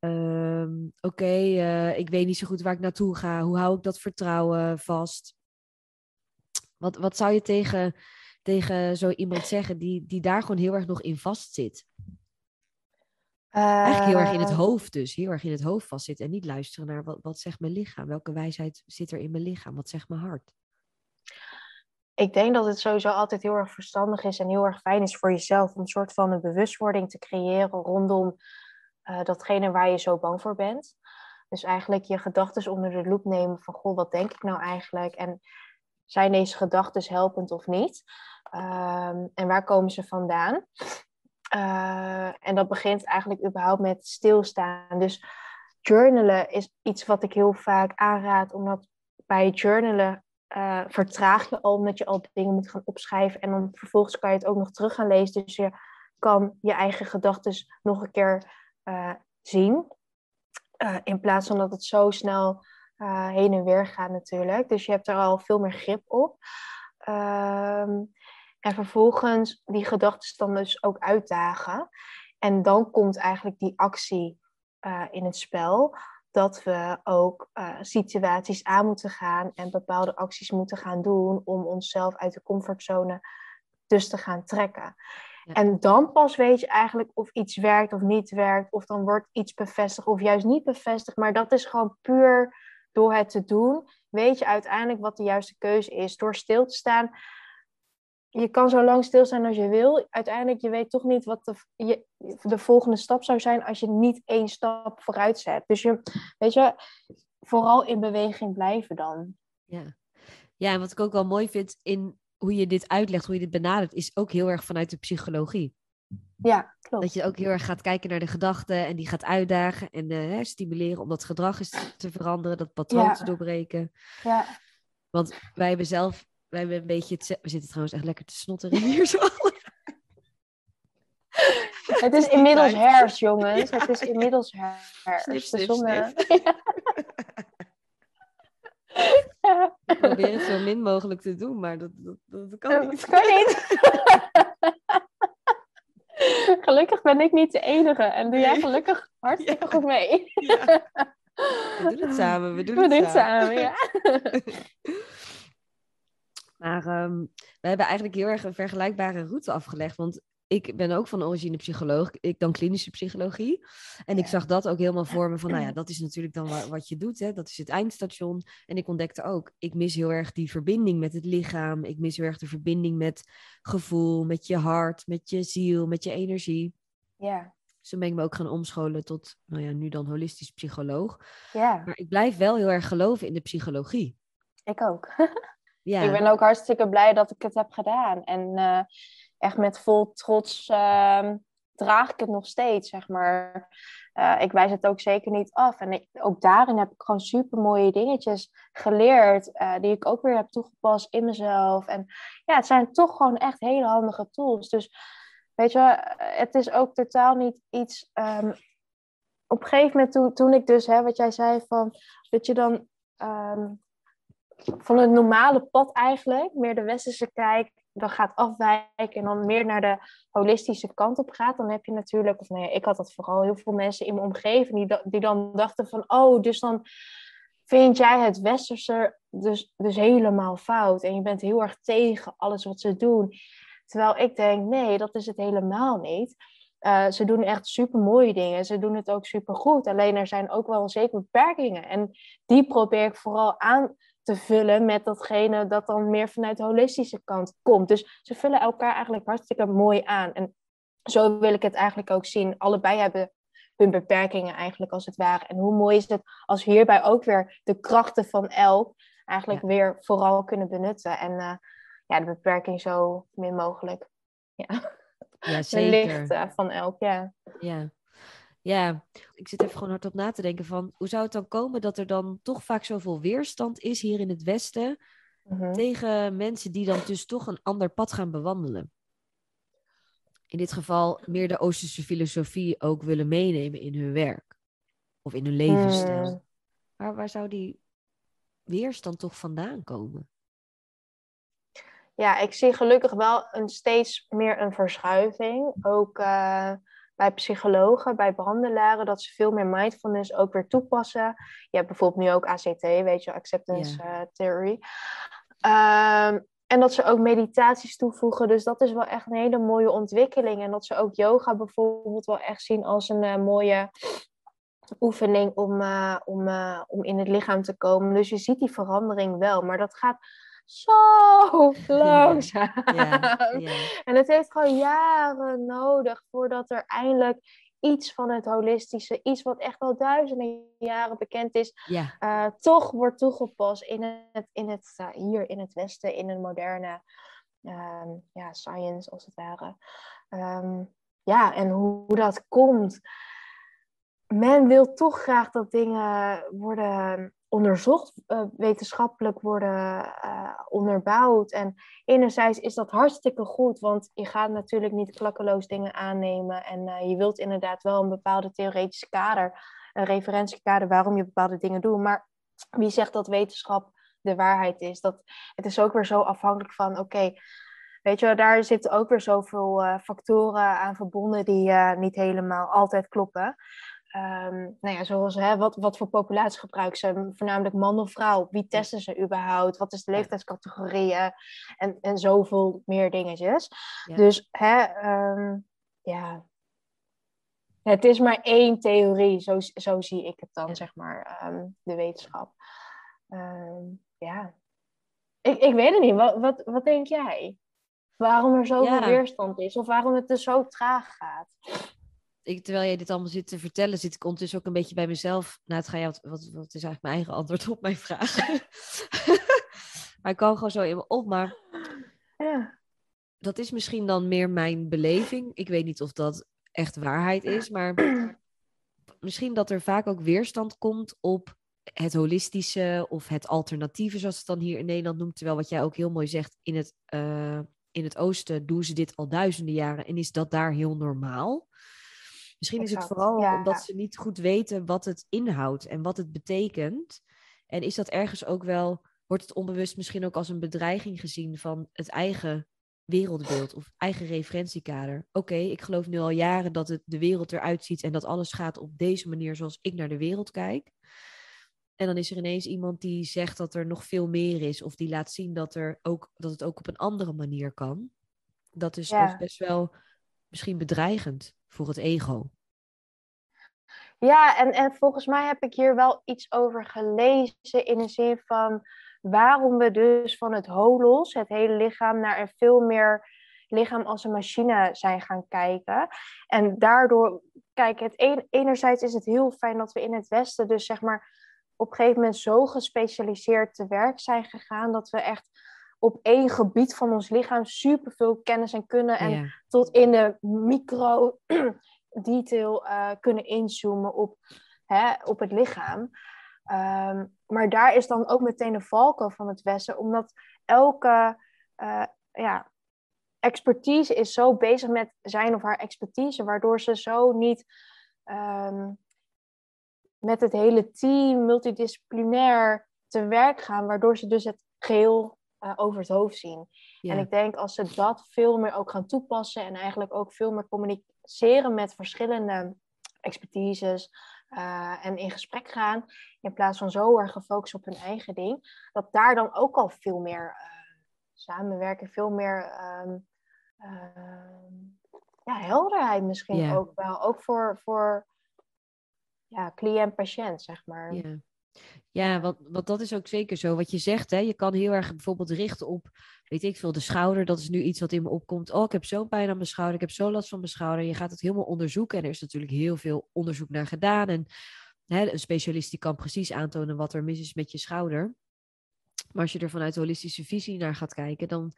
um, oké, okay, uh, ik weet niet zo goed waar ik naartoe ga. Hoe hou ik dat vertrouwen vast? Wat, wat zou je tegen tegen zo iemand zeggen die, die daar gewoon heel erg nog in vastzit? Uh, Eigenlijk heel erg in het eh. hoofd dus, heel erg in het hoofd vastzit en niet luisteren naar wat, wat zegt mijn lichaam? Welke wijsheid zit er in mijn lichaam? Wat zegt mijn hart? Ik denk dat het sowieso altijd heel erg verstandig is en heel erg fijn is voor jezelf om een soort van een bewustwording te creëren rondom uh, datgene waar je zo bang voor bent. Dus eigenlijk je gedachten onder de loep nemen van, goh, wat denk ik nou eigenlijk? En zijn deze gedachten helpend of niet? Ehm, en waar komen ze vandaan? Uh, en dat begint eigenlijk überhaupt met stilstaan. Dus journalen is iets wat ik heel vaak aanraad, omdat bij journalen uh, vertraag je al, omdat je al dingen moet gaan opschrijven. En dan vervolgens kan je het ook nog terug gaan lezen. Dus je kan je eigen gedachten nog een keer uh, zien. in plaats van dat het zo snel heen en weer gaat natuurlijk. Dus je hebt er al veel meer grip op. Ehm, en vervolgens die gedachten dan dus ook uitdagen. En dan komt eigenlijk die actie in het spel. Dat we ook situaties aan moeten gaan en bepaalde acties moeten gaan doen om onszelf uit de comfortzone dus te gaan trekken. En dan pas weet je eigenlijk of iets werkt of niet werkt, of dan wordt iets bevestigd of juist niet bevestigd. Maar dat is gewoon puur door het te doen, weet je uiteindelijk wat de juiste keuze is. Door stil te staan, je kan zo lang stilstaan als je wil. Uiteindelijk, je weet toch niet wat de, je, de volgende stap zou zijn als je niet één stap vooruit zet. Dus je, weet je, vooral in beweging blijven dan. Ja. ja, en wat ik ook wel mooi vind in hoe je dit uitlegt, hoe je dit benadert, is ook heel erg vanuit de psychologie. Ja, klopt. Dat je ook heel erg gaat kijken naar de gedachten en die gaat uitdagen en uh, stimuleren om dat gedrag eens te veranderen, dat patroon te doorbreken. Ja. Want wij hebben zelf wij hebben een beetje het... We zitten trouwens echt lekker te snotteren hier zo. Het is inmiddels herfst, jongens. Het is *laughs* inmiddels herfst. Snip, snip, snip. Ja. Probeer het zo min mogelijk te doen, maar dat, dat, dat kan niet. Dat kan niet. *laughs* gelukkig ben ik niet de enige. En doe jij gelukkig *laughs* hartstikke goed mee. Ja. *laughs* We doen het samen. We doen, we het, doen samen. ja. maar um, we hebben eigenlijk heel erg een vergelijkbare route afgelegd. Want ik ben ook van origine psycholoog. Ik dan klinische psychologie. En ik zag dat ook helemaal voor me van, nou ja, *clears throat* dat is natuurlijk dan wat je doet. Hè? Dat is het eindstation. En ik ontdekte ook, ik mis heel erg die verbinding met het lichaam. Ik mis heel erg de verbinding met gevoel, met je hart, met je ziel, met je energie. Ja. Dus toen ben ik me ook gaan omscholen tot, nou ja, nu dan holistisch psycholoog. Ja. Maar ik blijf wel heel erg geloven in de psychologie. Ik ook. *laughs* ja. Ik ben ook hartstikke blij dat ik het heb gedaan. En uh, echt met vol trots uh, draag ik het nog steeds, zeg maar. Uh, ik wijs het ook zeker niet af. En ik, ook daarin heb ik gewoon super mooie dingetjes geleerd, uh, die ik ook weer heb toegepast in mezelf. En ja, het zijn toch gewoon echt hele handige tools. Dus weet je, het is ook totaal niet iets. Um, op een gegeven moment, toen, toen ik dus, hè, wat jij zei, van dat je dan um, van het normale pad eigenlijk, meer de westerse kijk, dan gaat afwijken en dan meer naar de holistische kant op gaat, dan heb je natuurlijk, of nee, nou ik had dat vooral heel veel mensen in mijn omgeving die, die dan dachten van, oh, dus dan vind jij het westerse dus, dus helemaal fout en je bent heel erg tegen alles wat ze doen. Terwijl ik denk, nee, dat is het helemaal niet. Uh, ze doen echt super mooie dingen. Ze doen het ook super goed. Alleen er zijn ook wel zeker beperkingen. En die probeer ik vooral aan te vullen met datgene dat dan meer vanuit de holistische kant komt. Dus ze vullen elkaar eigenlijk hartstikke mooi aan. En zo wil ik het eigenlijk ook zien. Allebei hebben hun beperkingen eigenlijk als het ware. En hoe mooi is het als we hierbij ook weer de krachten van elk eigenlijk weer vooral kunnen benutten. En uh, ja, de beperking zo min mogelijk. Ja, ja *laughs* zeker. licht uh, van elk, ja. Ja. Ja, ik zit even gewoon hardop na te denken van hoe zou het dan komen dat er dan toch vaak zoveel weerstand is hier in het Westen Mhm. tegen mensen die dan dus toch een ander pad gaan bewandelen. In dit geval meer de Oosterse filosofie ook willen meenemen in hun werk of in hun levensstijl. Hmm. Maar waar zou die weerstand toch vandaan komen? Ja, ik zie gelukkig wel een steeds meer een verschuiving. Ook uh, bij psychologen, bij behandelaren, dat ze veel meer mindfulness ook weer toepassen. Je hebt bijvoorbeeld nu ook ACT, weet je, Acceptance uh, Theory. Ehm, en dat ze ook meditaties toevoegen. Dus dat is wel echt een hele mooie ontwikkeling. En dat ze ook yoga bijvoorbeeld wel echt zien als een uh, mooie oefening om, uh, om, om in het lichaam te komen. Dus je ziet die verandering wel. Maar dat gaat zo *laughs* langzaam. Ja, ja. En het heeft gewoon jaren nodig voordat er eindelijk iets van het holistische, iets wat echt al duizenden jaren bekend is, ja. uh, toch wordt toegepast in het, in het, uh, hier in het Westen, in een moderne um, ja, science als het ware. Um, ja, en hoe, hoe dat komt. Men wil toch graag dat dingen worden onderzocht, uh, wetenschappelijk worden uh, onderbouwd. En enerzijds is dat hartstikke goed, want je gaat natuurlijk niet klakkeloos dingen aannemen. En uh, je wilt inderdaad wel een bepaalde theoretische kader, een referentiekader waarom je bepaalde dingen doet. Maar wie zegt dat wetenschap de waarheid is? Dat, het is ook weer zo afhankelijk van, oké, weet je, daar zitten ook weer zoveel factoren aan verbonden die niet helemaal altijd kloppen. Um, nou ja, zoals hè, wat, wat voor populatie gebruiken ze, voornamelijk man of vrouw, wie testen ze überhaupt, wat is de leeftijdscategorieën en, en zoveel meer dingetjes. Ja. Dus hè, um, ja, het is maar één theorie, zo, zo zie ik het dan, ja. zeg maar, um, de wetenschap. ja, ik, ik weet het niet, wat, wat, wat denk jij? Waarom er zoveel ja. weerstand is of waarom het dus zo traag gaat? Ik, terwijl jij dit allemaal zit te vertellen, zit ik ondertussen ook een beetje bij mezelf. Nou, het ga je, wat, wat, wat is eigenlijk mijn eigen antwoord op mijn vraag? *laughs* maar ik kan gewoon zo in me op. Maar ja. dat is misschien dan meer mijn beleving. Ik weet niet of dat echt waarheid is, maar *clears throat* misschien dat er vaak ook weerstand komt op het holistische of het alternatieve, zoals het dan hier in Nederland noemt. Terwijl wat jij ook heel mooi zegt, in het, uh, in het oosten doen ze dit al duizenden jaren en is dat daar heel normaal. Misschien is het vooral ja. omdat ze niet goed weten wat het inhoudt en wat het betekent. En is dat ergens ook wel wordt het onbewust misschien ook als een bedreiging gezien van het eigen wereldbeeld of eigen referentiekader. Oké, ik geloof nu al jaren dat het de wereld eruit ziet en dat alles gaat op deze manier zoals ik naar de wereld kijk. En dan is er ineens iemand die zegt dat er nog veel meer is, of die laat zien dat, er ook, dat het ook op een andere manier kan. Dat is dus best wel misschien bedreigend voor het ego. Ja, en, en volgens mij heb ik hier wel iets over gelezen in de zin van waarom we dus van het holos, het hele lichaam, naar een veel meer lichaam als een machine zijn gaan kijken. En daardoor, kijk, het enerzijds is het heel fijn dat we in het Westen dus zeg maar op een gegeven moment zo gespecialiseerd te werk zijn gegaan dat we echt op één gebied van ons lichaam superveel kennis en kunnen en tot in de micro *clears throat* detail uh, kunnen inzoomen op, hè, op het lichaam. Ehm, maar daar is dan ook meteen de valkuil van het Westen, omdat elke uh, ja, expertise is zo bezig met zijn of haar expertise, waardoor ze zo niet um, met het hele team multidisciplinair te werk gaan, waardoor ze dus het geheel uh, over het hoofd zien. En ik denk als ze dat veel meer ook gaan toepassen en eigenlijk ook veel meer communiceren met verschillende expertises uh, en in gesprek gaan, in plaats van zo erg gefocust op hun eigen ding, dat daar dan ook al veel meer uh, samenwerken, veel meer um, ja, helderheid misschien ook wel. Ook voor, voor ja, cliënt-patiënt, zeg maar. Ja. Ja, want, want dat is ook zeker zo. Wat je zegt, hè, je kan heel erg bijvoorbeeld richten op, weet ik veel, de schouder. Dat is nu iets wat in me opkomt. Oh, ik heb zo'n pijn aan mijn schouder, ik heb zo last van mijn schouder. Je gaat het helemaal onderzoeken en er is natuurlijk heel veel onderzoek naar gedaan. En hè, een specialist die kan precies aantonen wat er mis is met je schouder. Maar als je er vanuit holistische visie naar gaat kijken, dan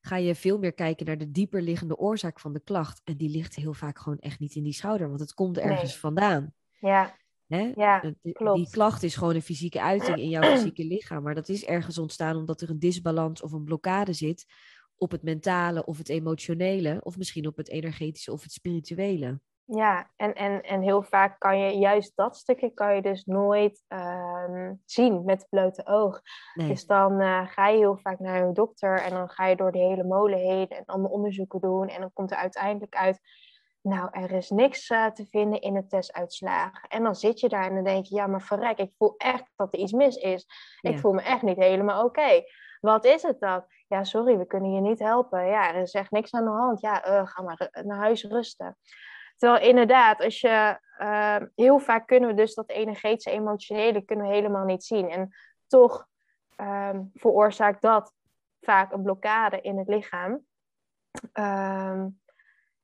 ga je veel meer kijken naar de dieper liggende oorzaak van de klacht. En die ligt heel vaak gewoon echt niet in die schouder, want het komt ergens vandaan. Ja. Hè? Ja, klopt. Die klacht is gewoon een fysieke uiting in jouw fysieke lichaam. Maar dat is ergens ontstaan omdat er een disbalans of een blokkade zit op het mentale of het emotionele, of misschien op het energetische of het spirituele. Ja, en, en, en heel vaak kan je juist dat stukje kan je dus nooit ehm, zien met het blote oog. Dus dan uh, ga je heel vaak naar een dokter en dan ga je door de hele molen heen en allemaal onderzoeken doen. En dan komt er uiteindelijk uit nou, er is niks uh, te vinden in de testuitslagen. En dan zit je daar en dan denk je, ja, maar verrek, ik voel echt dat er iets mis is. Ik voel me echt niet helemaal oké. Wat is het dan? Ja, sorry, we kunnen je niet helpen. Ja, er is echt niks aan de hand. Ja, uh, ga maar naar huis rusten. Terwijl inderdaad, als je, uh, heel vaak kunnen we dus dat energetische, emotionele kunnen we helemaal niet zien. En toch um, veroorzaakt dat vaak een blokkade in het lichaam. Um,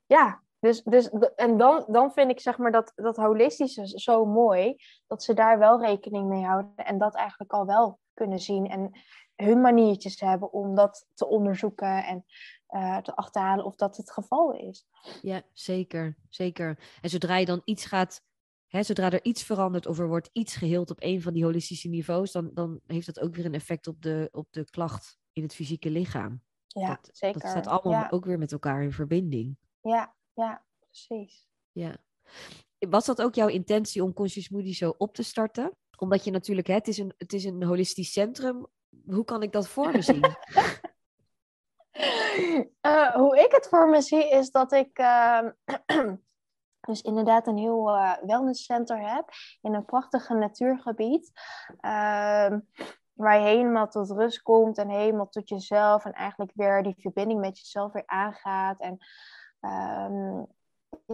ja, dus, dus, en dan, dan vind ik zeg maar dat, dat holistische zo mooi, dat ze daar wel rekening mee houden en dat eigenlijk al wel kunnen zien en hun maniertjes hebben om dat te onderzoeken en uh, te achterhalen of dat het geval is. Ja, zeker, zeker. En zodra je dan iets gaat, hè, zodra er iets verandert of er wordt iets geheeld op een van die holistische niveaus, dan, dan heeft dat ook weer een effect op de, op de klacht in het fysieke lichaam. Ja, dat, zeker. Dat staat allemaal ook weer met elkaar in verbinding. Ja, ja, precies. Ja. Was dat ook jouw intentie om Conscious Moody zo op te starten? Omdat je natuurlijk, hè, het, is een, het is een holistisch centrum. Hoe kan ik dat voor me zien? uh, *laughs* hoe ik het voor me zie is dat ik uh, *clears throat* dus inderdaad een heel uh, wellnesscenter heb in een prachtige natuurgebied. Ehm, waar je helemaal tot rust komt en helemaal tot jezelf en eigenlijk weer die verbinding met jezelf weer aangaat. En um,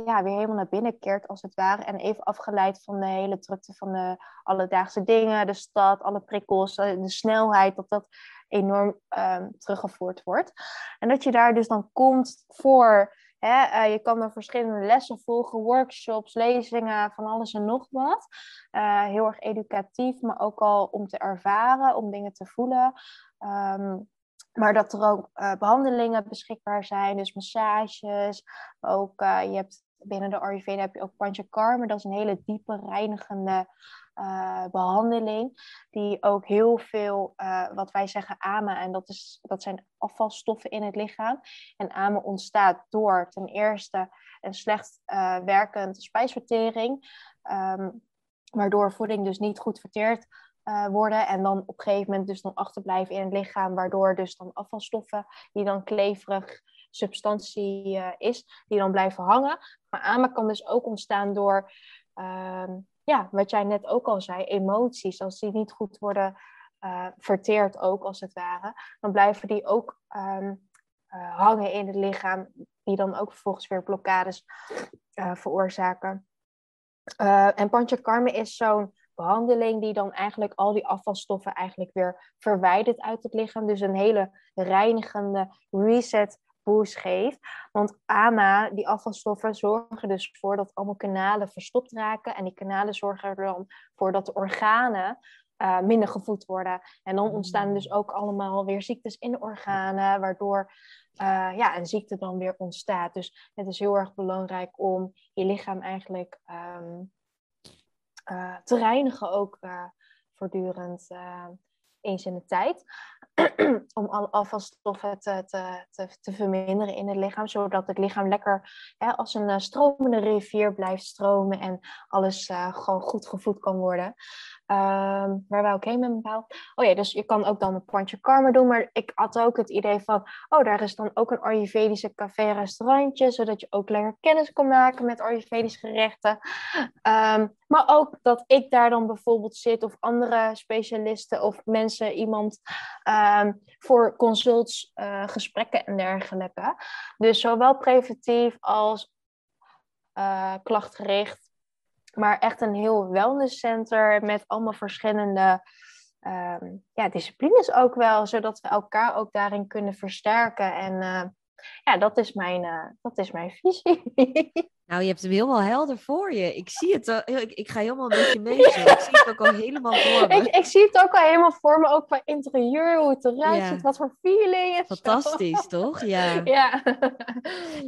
ja, weer helemaal naar binnen keert, als het ware. En even afgeleid van de hele drukte van de alledaagse dingen, de stad, alle prikkels, eh, de snelheid, dat dat enorm um, teruggevoerd wordt. En dat je daar dus dan komt voor, hè, uh, je kan er verschillende lessen volgen, workshops, lezingen, van alles en nog wat. Uh, heel erg educatief, maar ook al om te ervaren, om dingen te voelen. Um, maar dat er ook uh, behandelingen beschikbaar zijn, dus massages. Ook, uh, je hebt binnen de Ayurveda heb je ook Panchakarma. Dat is een hele diepe, reinigende uh, behandeling. Die ook heel veel, wat wij zeggen, amen. En dat, is, dat zijn afvalstoffen in het lichaam. En amen ontstaat door ten eerste een slecht werkend spijsvertering. Um, waardoor voeding dus niet goed verteerd worden en dan op een gegeven moment dus dan achterblijven in het lichaam, waardoor dus dan afvalstoffen die dan kleverig substantie is, die dan blijven hangen. Maar AMA kan dus ook ontstaan door, ehm, ja, wat jij net ook al zei, emoties. Als die niet goed worden verteerd ook, als het ware, dan blijven die ook ehm, hangen in het lichaam, die dan ook vervolgens weer blokkades veroorzaken. Uh, en panchakarma is zo'n behandeling die dan eigenlijk al die afvalstoffen eigenlijk weer verwijdert uit het lichaam. Dus een hele reinigende reset boost geeft. Want AMA, die afvalstoffen, zorgen dus voor dat allemaal kanalen verstopt raken. En die kanalen zorgen er dan voor dat de organen uh, minder gevoed worden. En dan ontstaan dus ook allemaal weer ziektes in de organen, waardoor uh, ja, een ziekte dan weer ontstaat. Dus het is heel erg belangrijk om je lichaam eigenlijk um, uh, te reinigen, ook voortdurend eens in de tijd. *clears throat* om alle afvalstoffen te, te, te, te, verminderen in het lichaam, zodat het lichaam lekker hè, als een stromende rivier blijft stromen en alles gewoon goed gevoed kan worden. Um, waar wou ik heen met paal? Oh ja, dus je kan ook dan een pandje karma doen. Maar ik had ook het idee van, oh, daar is dan ook een Ayurvedische café-restaurantje. Zodat je ook lekker kennis kan maken met Ayurvedische gerechten. Um, maar ook dat ik daar dan bijvoorbeeld zit of andere specialisten of mensen, iemand um, voor consults, uh, gesprekken en dergelijke. Dus zowel preventief als uh, klachtgericht maar echt een heel wellnesscenter met allemaal verschillende um, ja, disciplines ook wel, zodat we elkaar ook daarin kunnen versterken. En uh, ja, dat is mijn, uh, dat is mijn visie. *laughs* Nou, je hebt hem helemaal helder voor je. Ik zie het, al, ik, ik ga helemaal met je mee. Zo. Ik zie het ook al helemaal voor me. Ik, ik, zie het ook al helemaal voor me, ook qua interieur, hoe het eruit ziet, wat voor feeling. Fantastisch, zo. *laughs* toch? Ja. ja.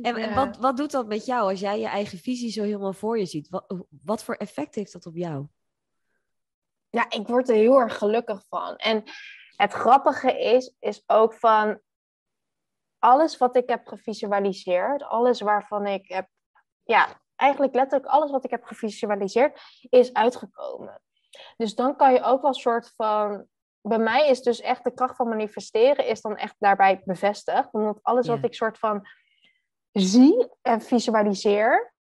En, en wat, wat doet dat met jou als jij je eigen visie zo helemaal voor je ziet? Wat, wat voor effect heeft dat op jou? Ja, ik word er heel erg gelukkig van. En het grappige is, is ook van alles wat ik heb gevisualiseerd, alles waarvan ik heb ja, eigenlijk letterlijk alles wat ik heb gevisualiseerd is uitgekomen. Dus dan kan je ook wel een soort van. Bij mij is dus echt de kracht van manifesteren is dan echt daarbij bevestigd. Omdat alles wat ik soort van zie en visualiseer,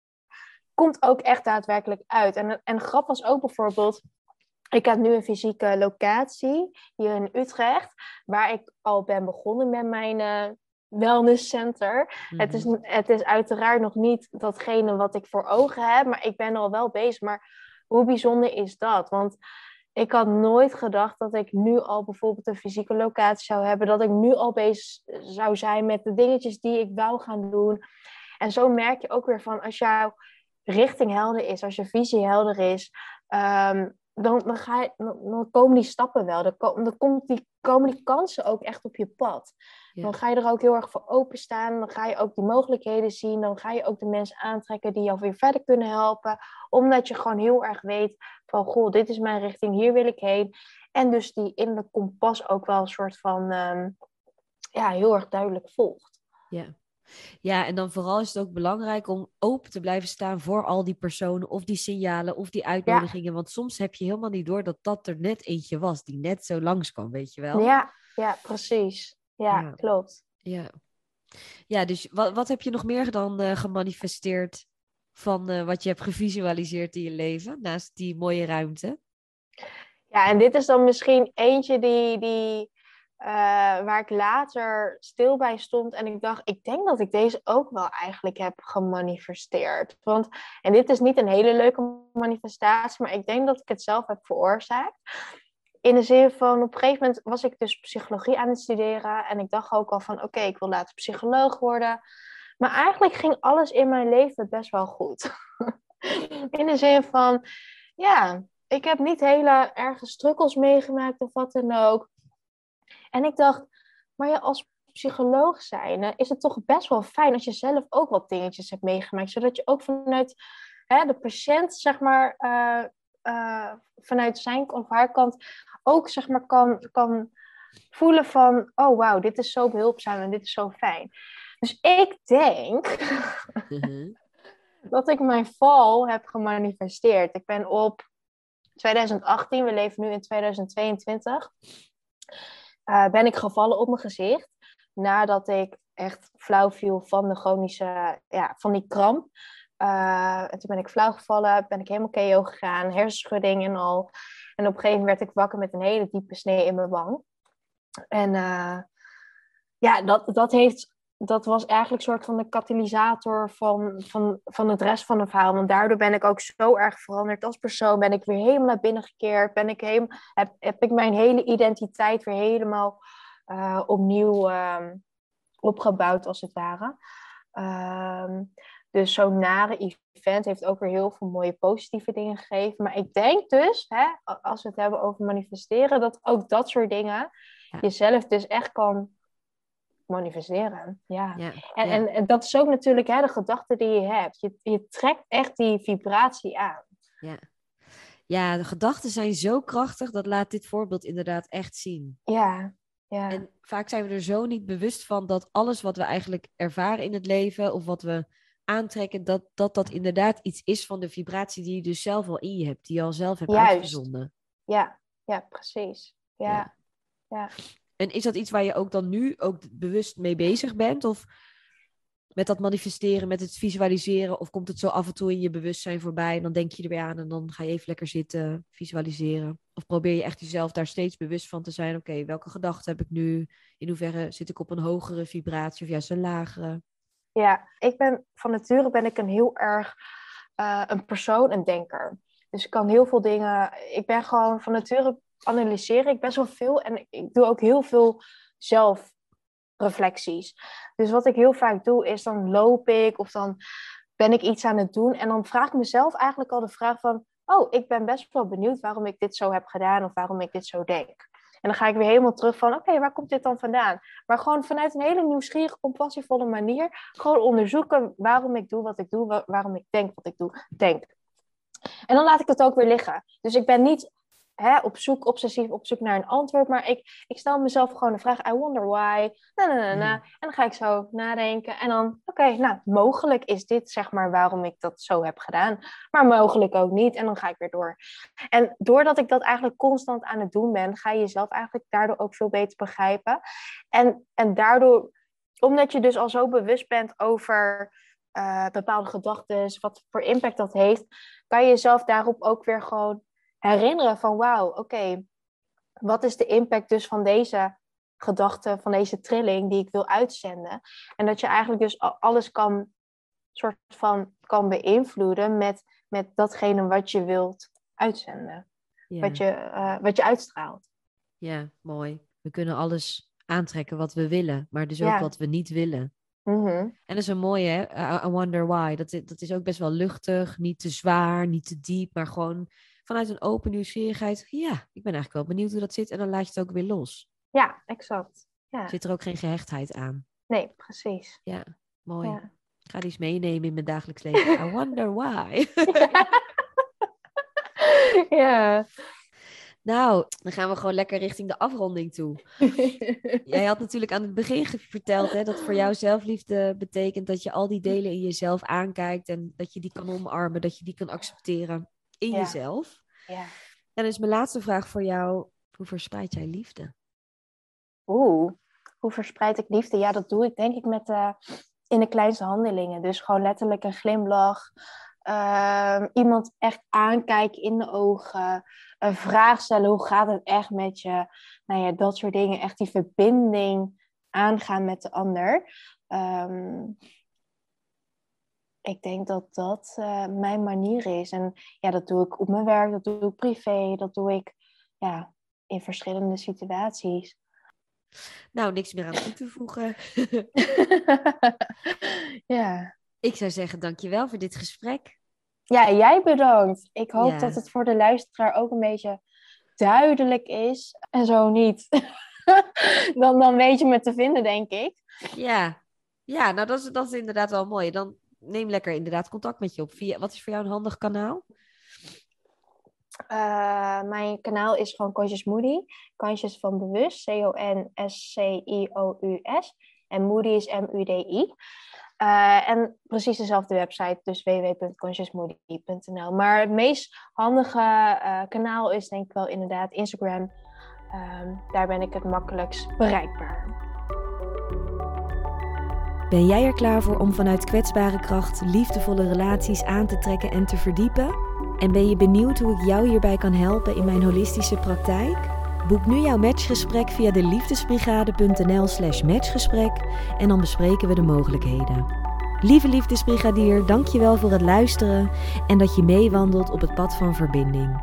komt ook echt daadwerkelijk uit. En, en grap was ook bijvoorbeeld. Ik heb nu een fysieke locatie hier in Utrecht, waar ik al ben begonnen met mijn uh, wellness center. het, is, mhm. het is uiteraard nog niet datgene wat ik voor ogen heb, maar ik ben al wel bezig. Maar hoe bijzonder is dat? Want ik had nooit gedacht dat ik nu al bijvoorbeeld een fysieke locatie zou hebben. Dat ik nu al bezig zou zijn met de dingetjes die ik wou gaan doen. En zo merk je ook weer van als jouw richting helder is, als je visie helder is, um, dan, dan, ga je, dan, komen die stappen wel. Dan, dan komt die, komen die kansen ook echt op je pad. Dan ga je er ook heel erg voor openstaan. Dan ga je ook die mogelijkheden zien. Dan ga je ook de mensen aantrekken die jou weer verder kunnen helpen. Omdat je gewoon heel erg weet van, goh, dit is mijn richting, hier wil ik heen. En dus die in de kompas ook wel een soort van, um, ja, heel erg duidelijk volgt. Ja. Ja, en dan vooral is het ook belangrijk om open te blijven staan voor al die personen of die signalen of die uitnodigingen. Want soms heb je helemaal niet door dat dat er net eentje was die net zo langskwam, weet je wel? Ja, ja precies. Ja, klopt. Ja. Ja, dus wat, wat heb je nog meer dan uh, gemanifesteerd van uh, wat je hebt gevisualiseerd in je leven, naast die mooie ruimte? Ja, en dit is dan misschien eentje die, die uh, waar ik later stil bij stond en ik dacht, ik denk dat ik deze ook wel eigenlijk heb gemanifesteerd. Want, en dit is niet een hele leuke manifestatie, maar ik denk dat ik het zelf heb veroorzaakt. In de zin van, op een gegeven moment was ik dus psychologie aan het studeren en ik dacht ook al van, oké, ik wil later psycholoog worden. Maar eigenlijk ging alles in mijn leven best wel goed. *laughs* in de zin van, ja, ik heb niet hele erge strukkels meegemaakt of wat dan ook. En ik dacht, maar ja, als psycholoog zijn, is het toch best wel fijn als je zelf ook wat dingetjes hebt meegemaakt. Zodat je ook vanuit hè, de patiënt, zeg maar, uh, uh, vanuit zijn of haar kant ook, zeg maar, kan, kan voelen van, oh wauw, dit is zo behulpzaam en dit is zo fijn. Dus ik denk *laughs* mhm. dat ik mijn val heb gemanifesteerd. Ik ben op 2018, we leven nu in 2022, uh, ben ik gevallen op mijn gezicht. Nadat ik echt flauw viel van de chronische, ja, van die kramp. Uh, en toen ben ik flauw gevallen, ben ik helemaal KO gegaan, hersenschudding en al. En op een gegeven moment werd ik wakker met een hele diepe snee in mijn wang. En uh, ja, dat, dat, heeft, dat was eigenlijk een soort van de katalysator van, van, van het rest van het verhaal. Want daardoor ben ik ook zo erg veranderd als persoon. Ben ik weer helemaal naar binnen gekeerd. Ben ik heb, heb ik mijn hele identiteit weer helemaal uh, opnieuw uh, opgebouwd, als het ware. Uh, dus zo'n nare event heeft ook weer heel veel mooie positieve dingen gegeven. Maar ik denk dus, hè, als we het hebben over manifesteren, dat ook dat soort dingen ja. jezelf dus echt kan manifesteren. Ja. ja. En, En, en dat is ook natuurlijk hè, de gedachte die je hebt. Je, je trekt echt die vibratie aan. Ja. ja, de gedachten zijn zo krachtig, dat laat dit voorbeeld inderdaad echt zien. Ja, ja. En vaak zijn we er zo niet bewust van dat alles wat we eigenlijk ervaren in het leven, of wat we aantrekken, dat, dat dat inderdaad iets is van de vibratie die je dus zelf al in je hebt, die je al zelf hebt Juist. uitgezonden. Ja, ja, precies. Ja. ja. En is dat iets waar je ook dan nu ook bewust mee bezig bent? Of met dat manifesteren, met het visualiseren? Of komt het zo af en toe in je bewustzijn voorbij en dan denk je er weer aan en dan ga je even lekker zitten, visualiseren? Of probeer je echt jezelf daar steeds bewust van te zijn? Oké, welke gedachten heb ik nu? In hoeverre zit ik op een hogere vibratie of juist een lagere? Ja, ik ben van nature ben ik een heel erg uh, een persoon, een denker. Dus ik kan heel veel dingen. Ik ben gewoon van nature analyseren ik best wel veel en ik doe ook heel veel zelfreflecties. Dus wat ik heel vaak doe is dan loop ik of dan ben ik iets aan het doen en dan vraag ik mezelf eigenlijk al de vraag van, oh, ik ben best wel benieuwd waarom ik dit zo heb gedaan of waarom ik dit zo denk. En dan ga ik weer helemaal terug van, oké, waar komt dit dan vandaan? Maar gewoon vanuit een hele nieuwsgierige, compassievolle manier, gewoon onderzoeken waarom ik doe wat ik doe, waarom ik denk wat ik doe, denk. En dan laat ik het ook weer liggen. Dus ik ben niet hè, op zoek, obsessief op zoek naar een antwoord. Maar ik, ik stel mezelf gewoon de vraag, I wonder why. Na, na, na, na. Mm. En dan ga ik zo nadenken. En dan, oké, nou, mogelijk is dit zeg maar waarom ik dat zo heb gedaan. Maar mogelijk ook niet. En dan ga ik weer door. En doordat ik dat eigenlijk constant aan het doen ben, ga je jezelf eigenlijk daardoor ook veel beter begrijpen. En, en daardoor, omdat je dus al zo bewust bent over... Uh, bepaalde gedachten, wat voor impact dat heeft, kan je jezelf daarop ook weer gewoon herinneren van wauw, oké, wat is de impact dus van deze gedachte, van deze trilling die ik wil uitzenden? En dat je eigenlijk dus alles kan, soort van, kan beïnvloeden met, met datgene wat je wilt uitzenden. Wat, je, uh, wat je uitstraalt. Ja, mooi. We kunnen alles aantrekken wat we willen, maar dus ook wat we niet willen. Mm -hmm. En dat is een mooie, hè? I wonder why. Dat, dat is ook best wel luchtig, niet te zwaar, niet te diep, maar gewoon vanuit een open nieuwsgierigheid. Ja, ik ben eigenlijk wel benieuwd hoe dat zit. En dan laat je het ook weer los. Ja, exact. Ja. Zit er ook geen gehechtheid aan? Nee, precies. Ja, mooi. Ja. Ik ga die eens meenemen in mijn dagelijks leven. I wonder why. *laughs* ja. Nou, dan gaan we gewoon lekker richting de afronding toe. *laughs* Jij had natuurlijk aan het begin verteld hè, dat voor jou zelfliefde betekent dat je al die delen in jezelf aankijkt en dat je die kan omarmen, dat je die kan accepteren in jezelf. Ja. En is mijn laatste vraag voor jou: hoe verspreid jij liefde? Oeh, hoe verspreid ik liefde? Ja, dat doe ik denk ik met uh, in de kleinste handelingen. Dus gewoon letterlijk een glimlach. Uh, iemand echt aankijken in de ogen. Een vraag stellen, hoe gaat het echt met je? Nou ja, dat soort dingen. Echt die verbinding aangaan met de ander. Um, ik denk dat dat uh, mijn manier is. En ja, dat doe ik op mijn werk, dat doe ik privé, dat doe ik ja, in verschillende situaties. Nou, niks meer aan toe te voegen. *laughs* ja. Ik zou zeggen, dankjewel voor dit gesprek. Ja, jij bedankt. Ik hoop dat het voor de luisteraar ook een beetje duidelijk is. En zo niet. *laughs* dan, dan weet je me te vinden, denk ik. Ja, ja nou dat is, dat is inderdaad wel mooi. Dan, neem lekker inderdaad contact met je op. Via, wat is voor jou een handig kanaal? Uh, mijn kanaal is gewoon Conscious Moody. Conscious van bewust. C-O-N-S-C-I-O-U-S. En Moody is M-U-D-I. Uh, en precies dezelfde website, dus www.consciousmoody.nl. Maar het meest handige uh, kanaal is denk ik wel inderdaad Instagram. Uh, daar ben ik het makkelijkst bereikbaar. Ben jij er klaar voor om vanuit kwetsbare kracht liefdevolle relaties aan te trekken en te verdiepen? En ben je benieuwd hoe ik jou hierbij kan helpen in mijn holistische praktijk? Boek nu jouw matchgesprek via de liefdesbrigade.nl/slash matchgesprek en dan bespreken we de mogelijkheden. Lieve liefdesbrigadier, dankjewel voor het luisteren en dat je meewandelt op het pad van verbinding.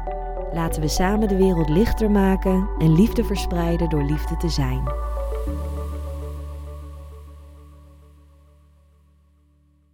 Laten we samen de wereld lichter maken en liefde verspreiden door liefde te zijn.